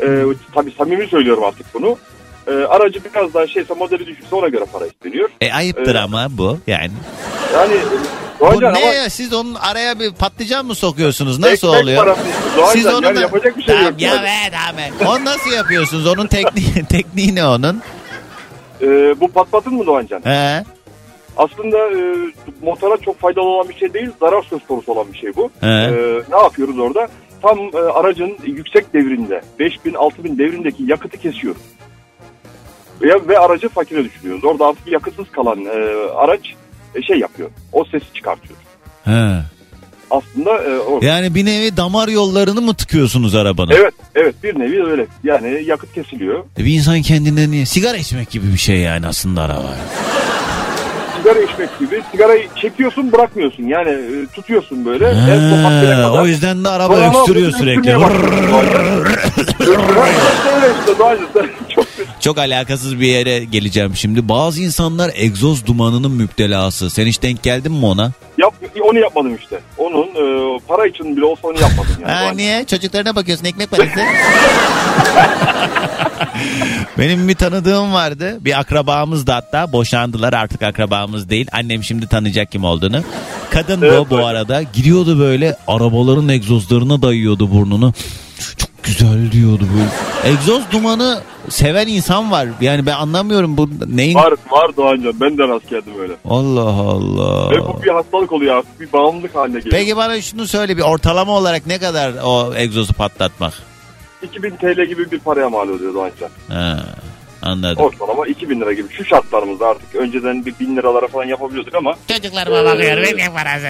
E, tabii samimi söylüyorum artık bunu. E, aracı biraz daha şeyse modeli düşükse ona göre para isteniyor. E ayıptır E, ama bu yani. Yani e, Bu ne ama ya siz onun araya bir patlıcan mı sokuyorsunuz? Nasıl ekmek oluyor? parası işte. Doğancan yani yapacak bir şey Tamam, yok. Ya be tamam. Onu nasıl yapıyorsunuz? Onun tekniği, *laughs* tekniği ne onun? E, bu patlatın mı Doğancan? He? Aslında e, motora çok faydalı olan bir şey değil, zarar söz konusu olan bir şey bu. He. E, ne yapıyoruz orada? Tam e, aracın yüksek devrinde, 5000-6000 devrindeki yakıtı kesiyoruz. Ve, ve aracı fakire düşürüyoruz. Orada artık yakıtsız kalan e, araç e, şey yapıyor, o sesi çıkartıyor. He. Aslında e, o- Yani bir nevi damar yollarını mı tıkıyorsunuz arabana? Evet, evet bir nevi öyle. Yani yakıt kesiliyor. E Bir insan kendine niye? Sigara içmek gibi bir şey yani aslında araba. Sigara içmek gibi. Sigarayı çekiyorsun bırakmıyorsun. Yani e, tutuyorsun böyle. kadar. o yüzden de araba Sonra öksürüyor sürekli. Öksürmeye. Öyle işte çok Çok alakasız bir yere geleceğim şimdi. Bazı insanlar egzoz dumanının müptelası. Sen hiç denk geldin mi ona? Yap, onu yapmadım işte. Onun e, para için bile olsa onu yapmadım yani. Ha, niye? Çocuklarına bakıyorsun ekmek parası. *laughs* Benim bir tanıdığım vardı. Bir akrabamız da hatta boşandılar artık akrabamız değil. Annem şimdi tanıyacak kim olduğunu. Kadın bu Evet, bu arada. Gidiyordu böyle arabaların egzozlarına dayıyordu burnunu. Çok güzel diyordu böyle. Egzoz dumanı seven insan var. Yani ben anlamıyorum bu neyin... Var, var Doğancan. Ben de rast geldim öyle. Allah Allah. Ve bu bir hastalık oluyor artık. Bir bağımlılık haline geliyor. Peki bana şunu söyle bir ortalama olarak ne kadar o egzozu patlatmak? 2000 TL gibi bir paraya mal oluyor Doğancan. Ha, anladım. Ortalama 2000 lira gibi. Şu şartlarımızda artık önceden bir 1000 liralara falan yapabiliyorduk ama Çocuklarıma bakıyorum ekmek parası.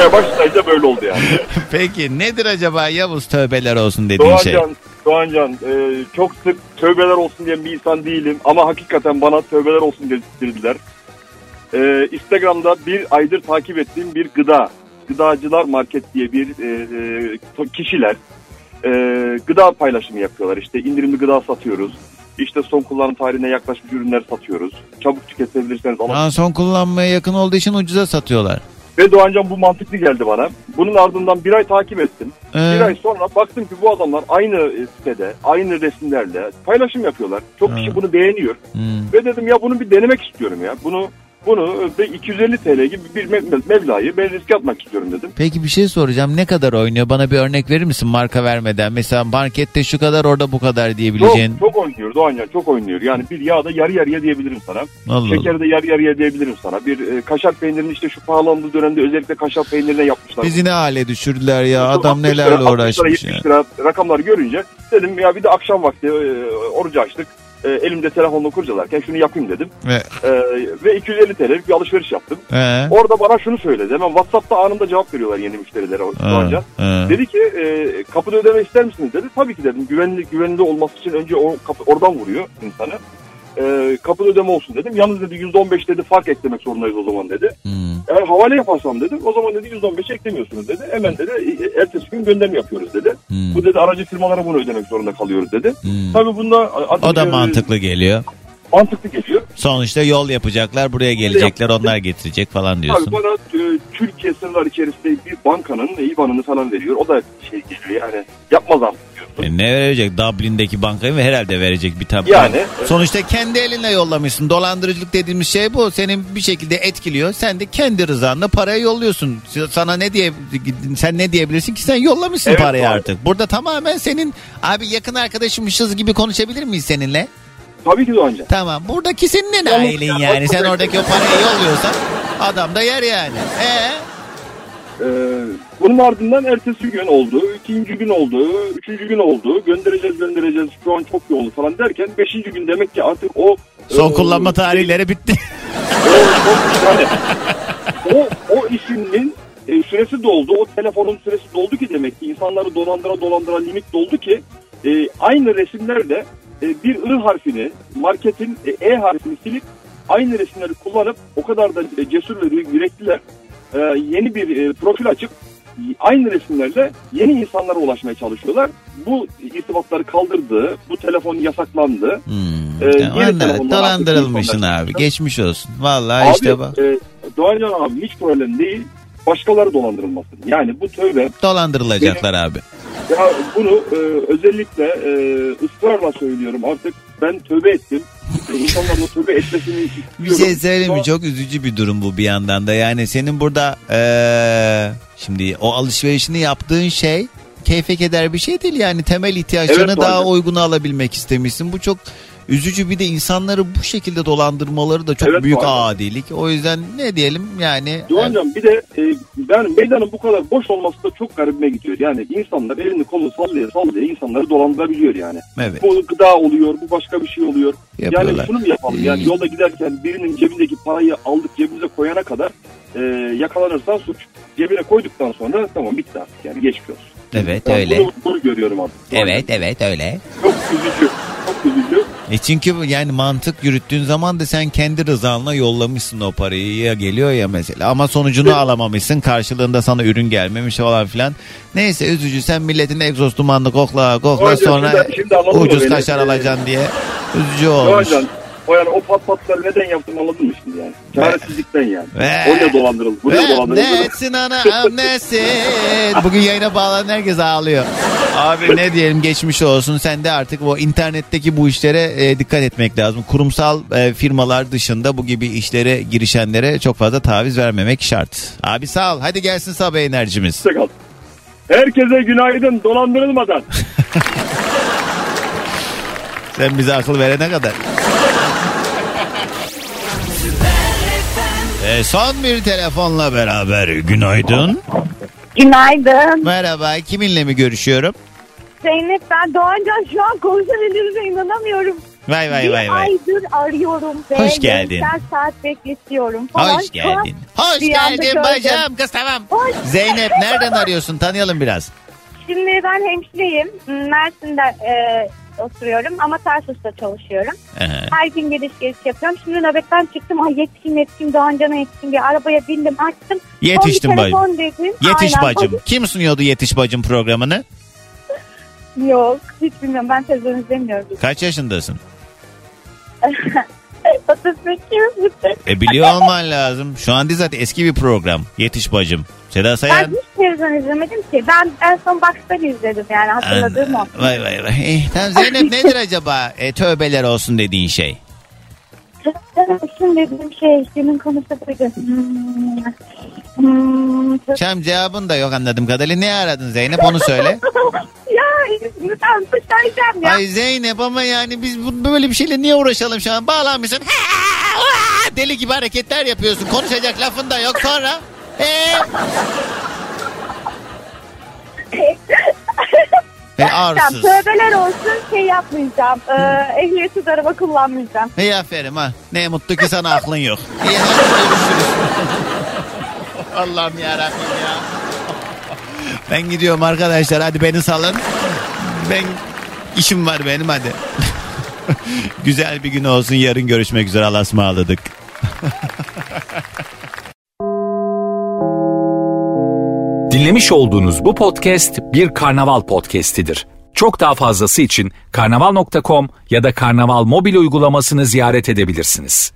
yani başlayınca böyle oldu yani. *laughs* Peki nedir acaba Yavuz tövbeler olsun dediğin şey? Doğancan, Doğancan e, çok sık tövbeler olsun diyen bir insan değilim ama hakikaten bana tövbeler olsun dediler. E, Instagram'da bir aydır takip ettiğim bir gıda, gıdacılar market diye bir e, e, kişiler e, gıda paylaşımı yapıyorlar. İşte indirimli gıda satıyoruz. İşte son kullanım tarihine yaklaşmış ürünler satıyoruz. Çabuk tüketebilirseniz alın. Ha, son kullanmaya yakın olduğu için ucuza satıyorlar. Ve Doğancan bu mantıklı geldi bana. Bunun ardından bir ay takip ettim. Ee? Bir ay sonra baktım ki bu adamlar aynı e, sitede, aynı resimlerle paylaşım yapıyorlar. Çok kişi bunu beğeniyor. Hmm. Ve dedim ya bunu bir denemek istiyorum ya. Bunu bunu e, 250 TL gibi bir me- meblağı ben riske atmak istiyorum dedim. Peki bir şey soracağım. Ne kadar oynuyor? Bana bir örnek verir misin marka vermeden? Mesela markette şu kadar orada bu kadar Çok, diyebileceğin. çok oynuyor Doğancan çok oynuyor. Yani bir yağda yarı yarıya diyebilirim sana. Allah Şekerde yarı yarıya diyebilirim sana. Bir e, kaşar peynirini işte şu pahalandığı dönemde özellikle kaşar peynirine yapmışlar. Bizi ne hale düşürdüler ya. Adam 60 lira, nelerle 60 lira, uğraşmış 70 ya. lira rakamları görünce dedim ya bir de akşam vakti e, orucu açtık. E, elimde telefonla kurcalarken şunu yapayım dedim. Ve, E, ve 250 TL'lik bir alışveriş yaptım. He. Orada bana şunu söyledi. Hemen WhatsApp'ta anında cevap veriyorlar yeni müşterilere. önce. ha. Dedi ki e, kapıda ödeme ister misiniz dedi. Tabii ki dedim. Güvenli güvenli olması için önce o kapı, oradan vuruyor insanı. E, kapıda ödeme olsun dedim. Yalnız dedi %15 dedi fark eklemek zorundayız o zaman dedi. Hmm. Eğer havale yaparsam dedim o zaman dedi %15 eklemiyorsunuz dedi. Hemen dedi e, ertesi gün gönderim yapıyoruz dedi. Hmm. Bu dedi aracı firmalara bunu ödemek zorunda kalıyoruz dedi. Hmm. Tabii bunda O da mantıklı geliyor. Mantıklı geliyor. Sonuçta yol yapacaklar buraya gelecekler onlar getirecek falan Abi diyorsun. bana e, Türkiye sınırları içerisinde bir bankanın IBAN'ını falan veriyor. O da şey geliyor yani yapmaz artık. E ne verecek Dublin'deki bankayı mı herhalde verecek bir tabi. Yani. Sonuçta kendi elinle yollamışsın. Dolandırıcılık dediğimiz şey bu. Senin bir şekilde etkiliyor. Sen de kendi rızanla parayı yolluyorsun. Sana ne diye sen ne diyebilirsin ki sen yollamışsın Evet parayı abi. artık. Burada tamamen senin abi yakın arkadaşımmışız gibi konuşabilir miyiz seninle? Tabii ki Doğancan. Tamam. Buradaki senin en Yalnız- ailen yani. Sen oradaki o parayı yolluyorsan adam da yer yani. E Ee, bunun ardından ertesi gün oldu, ikinci gün oldu, üçüncü gün oldu. Göndereceğiz göndereceğiz şu an çok yoğun falan derken beşinci gün demek ki artık o... son e, kullanma tarihleri bitti. yani, o, o işinin e, süresi doldu. O telefonun süresi doldu ki demek ki insanları dolandıra dolandıra limit doldu ki e, aynı resimlerde e, bir I harfini marketin e, E harfini silip aynı resimleri kullanıp o kadar da e, cesur ve yürekliler e, yeni bir e, profil açıp aynı resimlerle yeni insanlara ulaşmaya çalışıyorlar. Bu irtibatları kaldırdı. Bu telefon yasaklandı. E, da telefonlar artık dolandırılmışsın abi. Geçmiş olsun. Vallahi Abi, işte bak. E, Doğancan abi hiç problem değil. Başkaları dolandırılmasın. Yani bu tövbe. Dolandırılacaklar abi. Ya bunu e, özellikle e, ısrarla söylüyorum. Artık ben tövbe ettim. E, İnsanların o tövbe etmesini istiyorum. *laughs* Bir şey söyleyeyim mi? Çok üzücü bir durum bu bir yandan da. Yani senin burada eee, şimdi o alışverişini yaptığın şey keyfe keder bir şey değil. Yani temel ihtiyaçlarını Evet, daha uygun alabilmek istemişsin. Bu çok üzücü bir de insanları bu şekilde dolandırmaları da çok Evet, büyük doğru. adilik. O yüzden ne diyelim yani Doğancan bir de e, yani meydanın bu kadar boş olması da çok garibime gidiyor. Yani insanlar elini kolunu sallaya sallaya insanları dolandırabiliyor yani. Evet. Bu gıda oluyor, bu başka bir şey oluyor. Yapıyorlar. Yani şunu mu yapalım? Yani yolda giderken birinin cebindeki parayı aldık cebimize koyana kadar e, yakalanırsan suç. Cebine koyduktan sonra tamam bitti artık yani geçmiş olsun. Evet Ben öyle. Bunu, bunu görüyorum artık. Evet evet öyle. Çok üzücü. Çok üzücü. E çünkü yani mantık yürüttüğün zaman da sen kendi rızanla yollamışsın o parayı ya geliyor ya mesela ama sonucunu alamamışsın karşılığında sana ürün gelmemiş falan filan. Neyse üzücü sen milletin egzoz dumanını kokla kokla Doğancan, sonra şimdi- şimdi ucuz kaşar alacaksın diye üzücü olmuş. O yani o pat patları neden yaptım anladın mı şimdi yani? Çaresizlikten yani. Ve- O ne dolandırıldı? Bu ne dolandırıldı? nesin anam nesin? Bugün yayına bağlanan herkes ağlıyor. Abi ne diyelim geçmiş olsun. Sen de artık o internetteki bu işlere e, dikkat etmek lazım. Kurumsal e, firmalar dışında bu gibi işlere girişenlere çok fazla taviz vermemek şart. Abi sağ ol. Hadi gelsin sabah enerjimiz. Hoşçakal. Herkese günaydın dolandırılmadan. *laughs* Sen bize akıl verene kadar. *laughs* E, son bir telefonla beraber günaydın. Günaydın. Merhaba kiminle mi görüşüyorum? Zeynep ben Doğancan şu an konuşabildiğinize inanamıyorum. Vay vay bir vay vay. aydır arıyorum ve Hoş geldin. yarım saat bekletiyorum falan. Hoş geldin. Hoş Bir geldin bacım kız tamam. Hoş. Zeynep nereden arıyorsun tanıyalım biraz. Şimdi ben hemşireyim. Mersin'de e, oturuyorum ama Tarsus'ta çalışıyorum. Aha. Her gün geliş geliş yapıyorum. Şimdi nöbetten çıktım. Ay yetişeyim yetişeyim Doğancan'a yetişeyim diye arabaya bindim açtım. Yetiştim bacım. dedim. Yetiş Aynen, bacım. *laughs* Kim sunuyordu Yetiş bacım programını? Yok hiç bilmiyorum ben televizyon izlemiyorum. Kaç yaşındasın? *laughs* 38 bitti. E biliyor olman lazım. Şu an değil zaten eski bir program. Yetiş bacım. Seda Ben Sayan. hiç televizyon izlemedim ki. Ben en son Box'tan izledim yani hatırladığım o. Vay vay vay. Eh, tamam Zeynep *laughs* nedir acaba e, tövbeler olsun dediğin şey? Şimdi dediğim şey günün konusu buydu. Hmm. Hmm. Şam cevabın da yok anladığım kadarıyla. Ne aradın Zeynep onu söyle. *laughs* ya dışarıdayım ya. Ay Zeynep ama yani biz bu- böyle bir şeyle niye uğraşalım şu an? Bağlanmışsın. Deli gibi hareketler yapıyorsun. Konuşacak lafın da yok sonra. Ee? *laughs* E, Tamam, tövbeler olsun şey yapmayacağım. Ee, ehliyetsiz araba kullanmayacağım. İyi aferin ha. Ne mutlu ki sana aklın yok. İyi hadi görüşürüz. *laughs* Allah'ım yarabbim ya. Ben gidiyorum arkadaşlar hadi beni salın. Ben işim var benim hadi. *laughs* Güzel bir gün olsun yarın görüşmek üzere Allah'a ısmarladık. *laughs* Dinlemiş olduğunuz bu podcast bir karnaval podcastidir. Çok daha fazlası için karnaval.com ya da karnaval mobil uygulamasını ziyaret edebilirsiniz.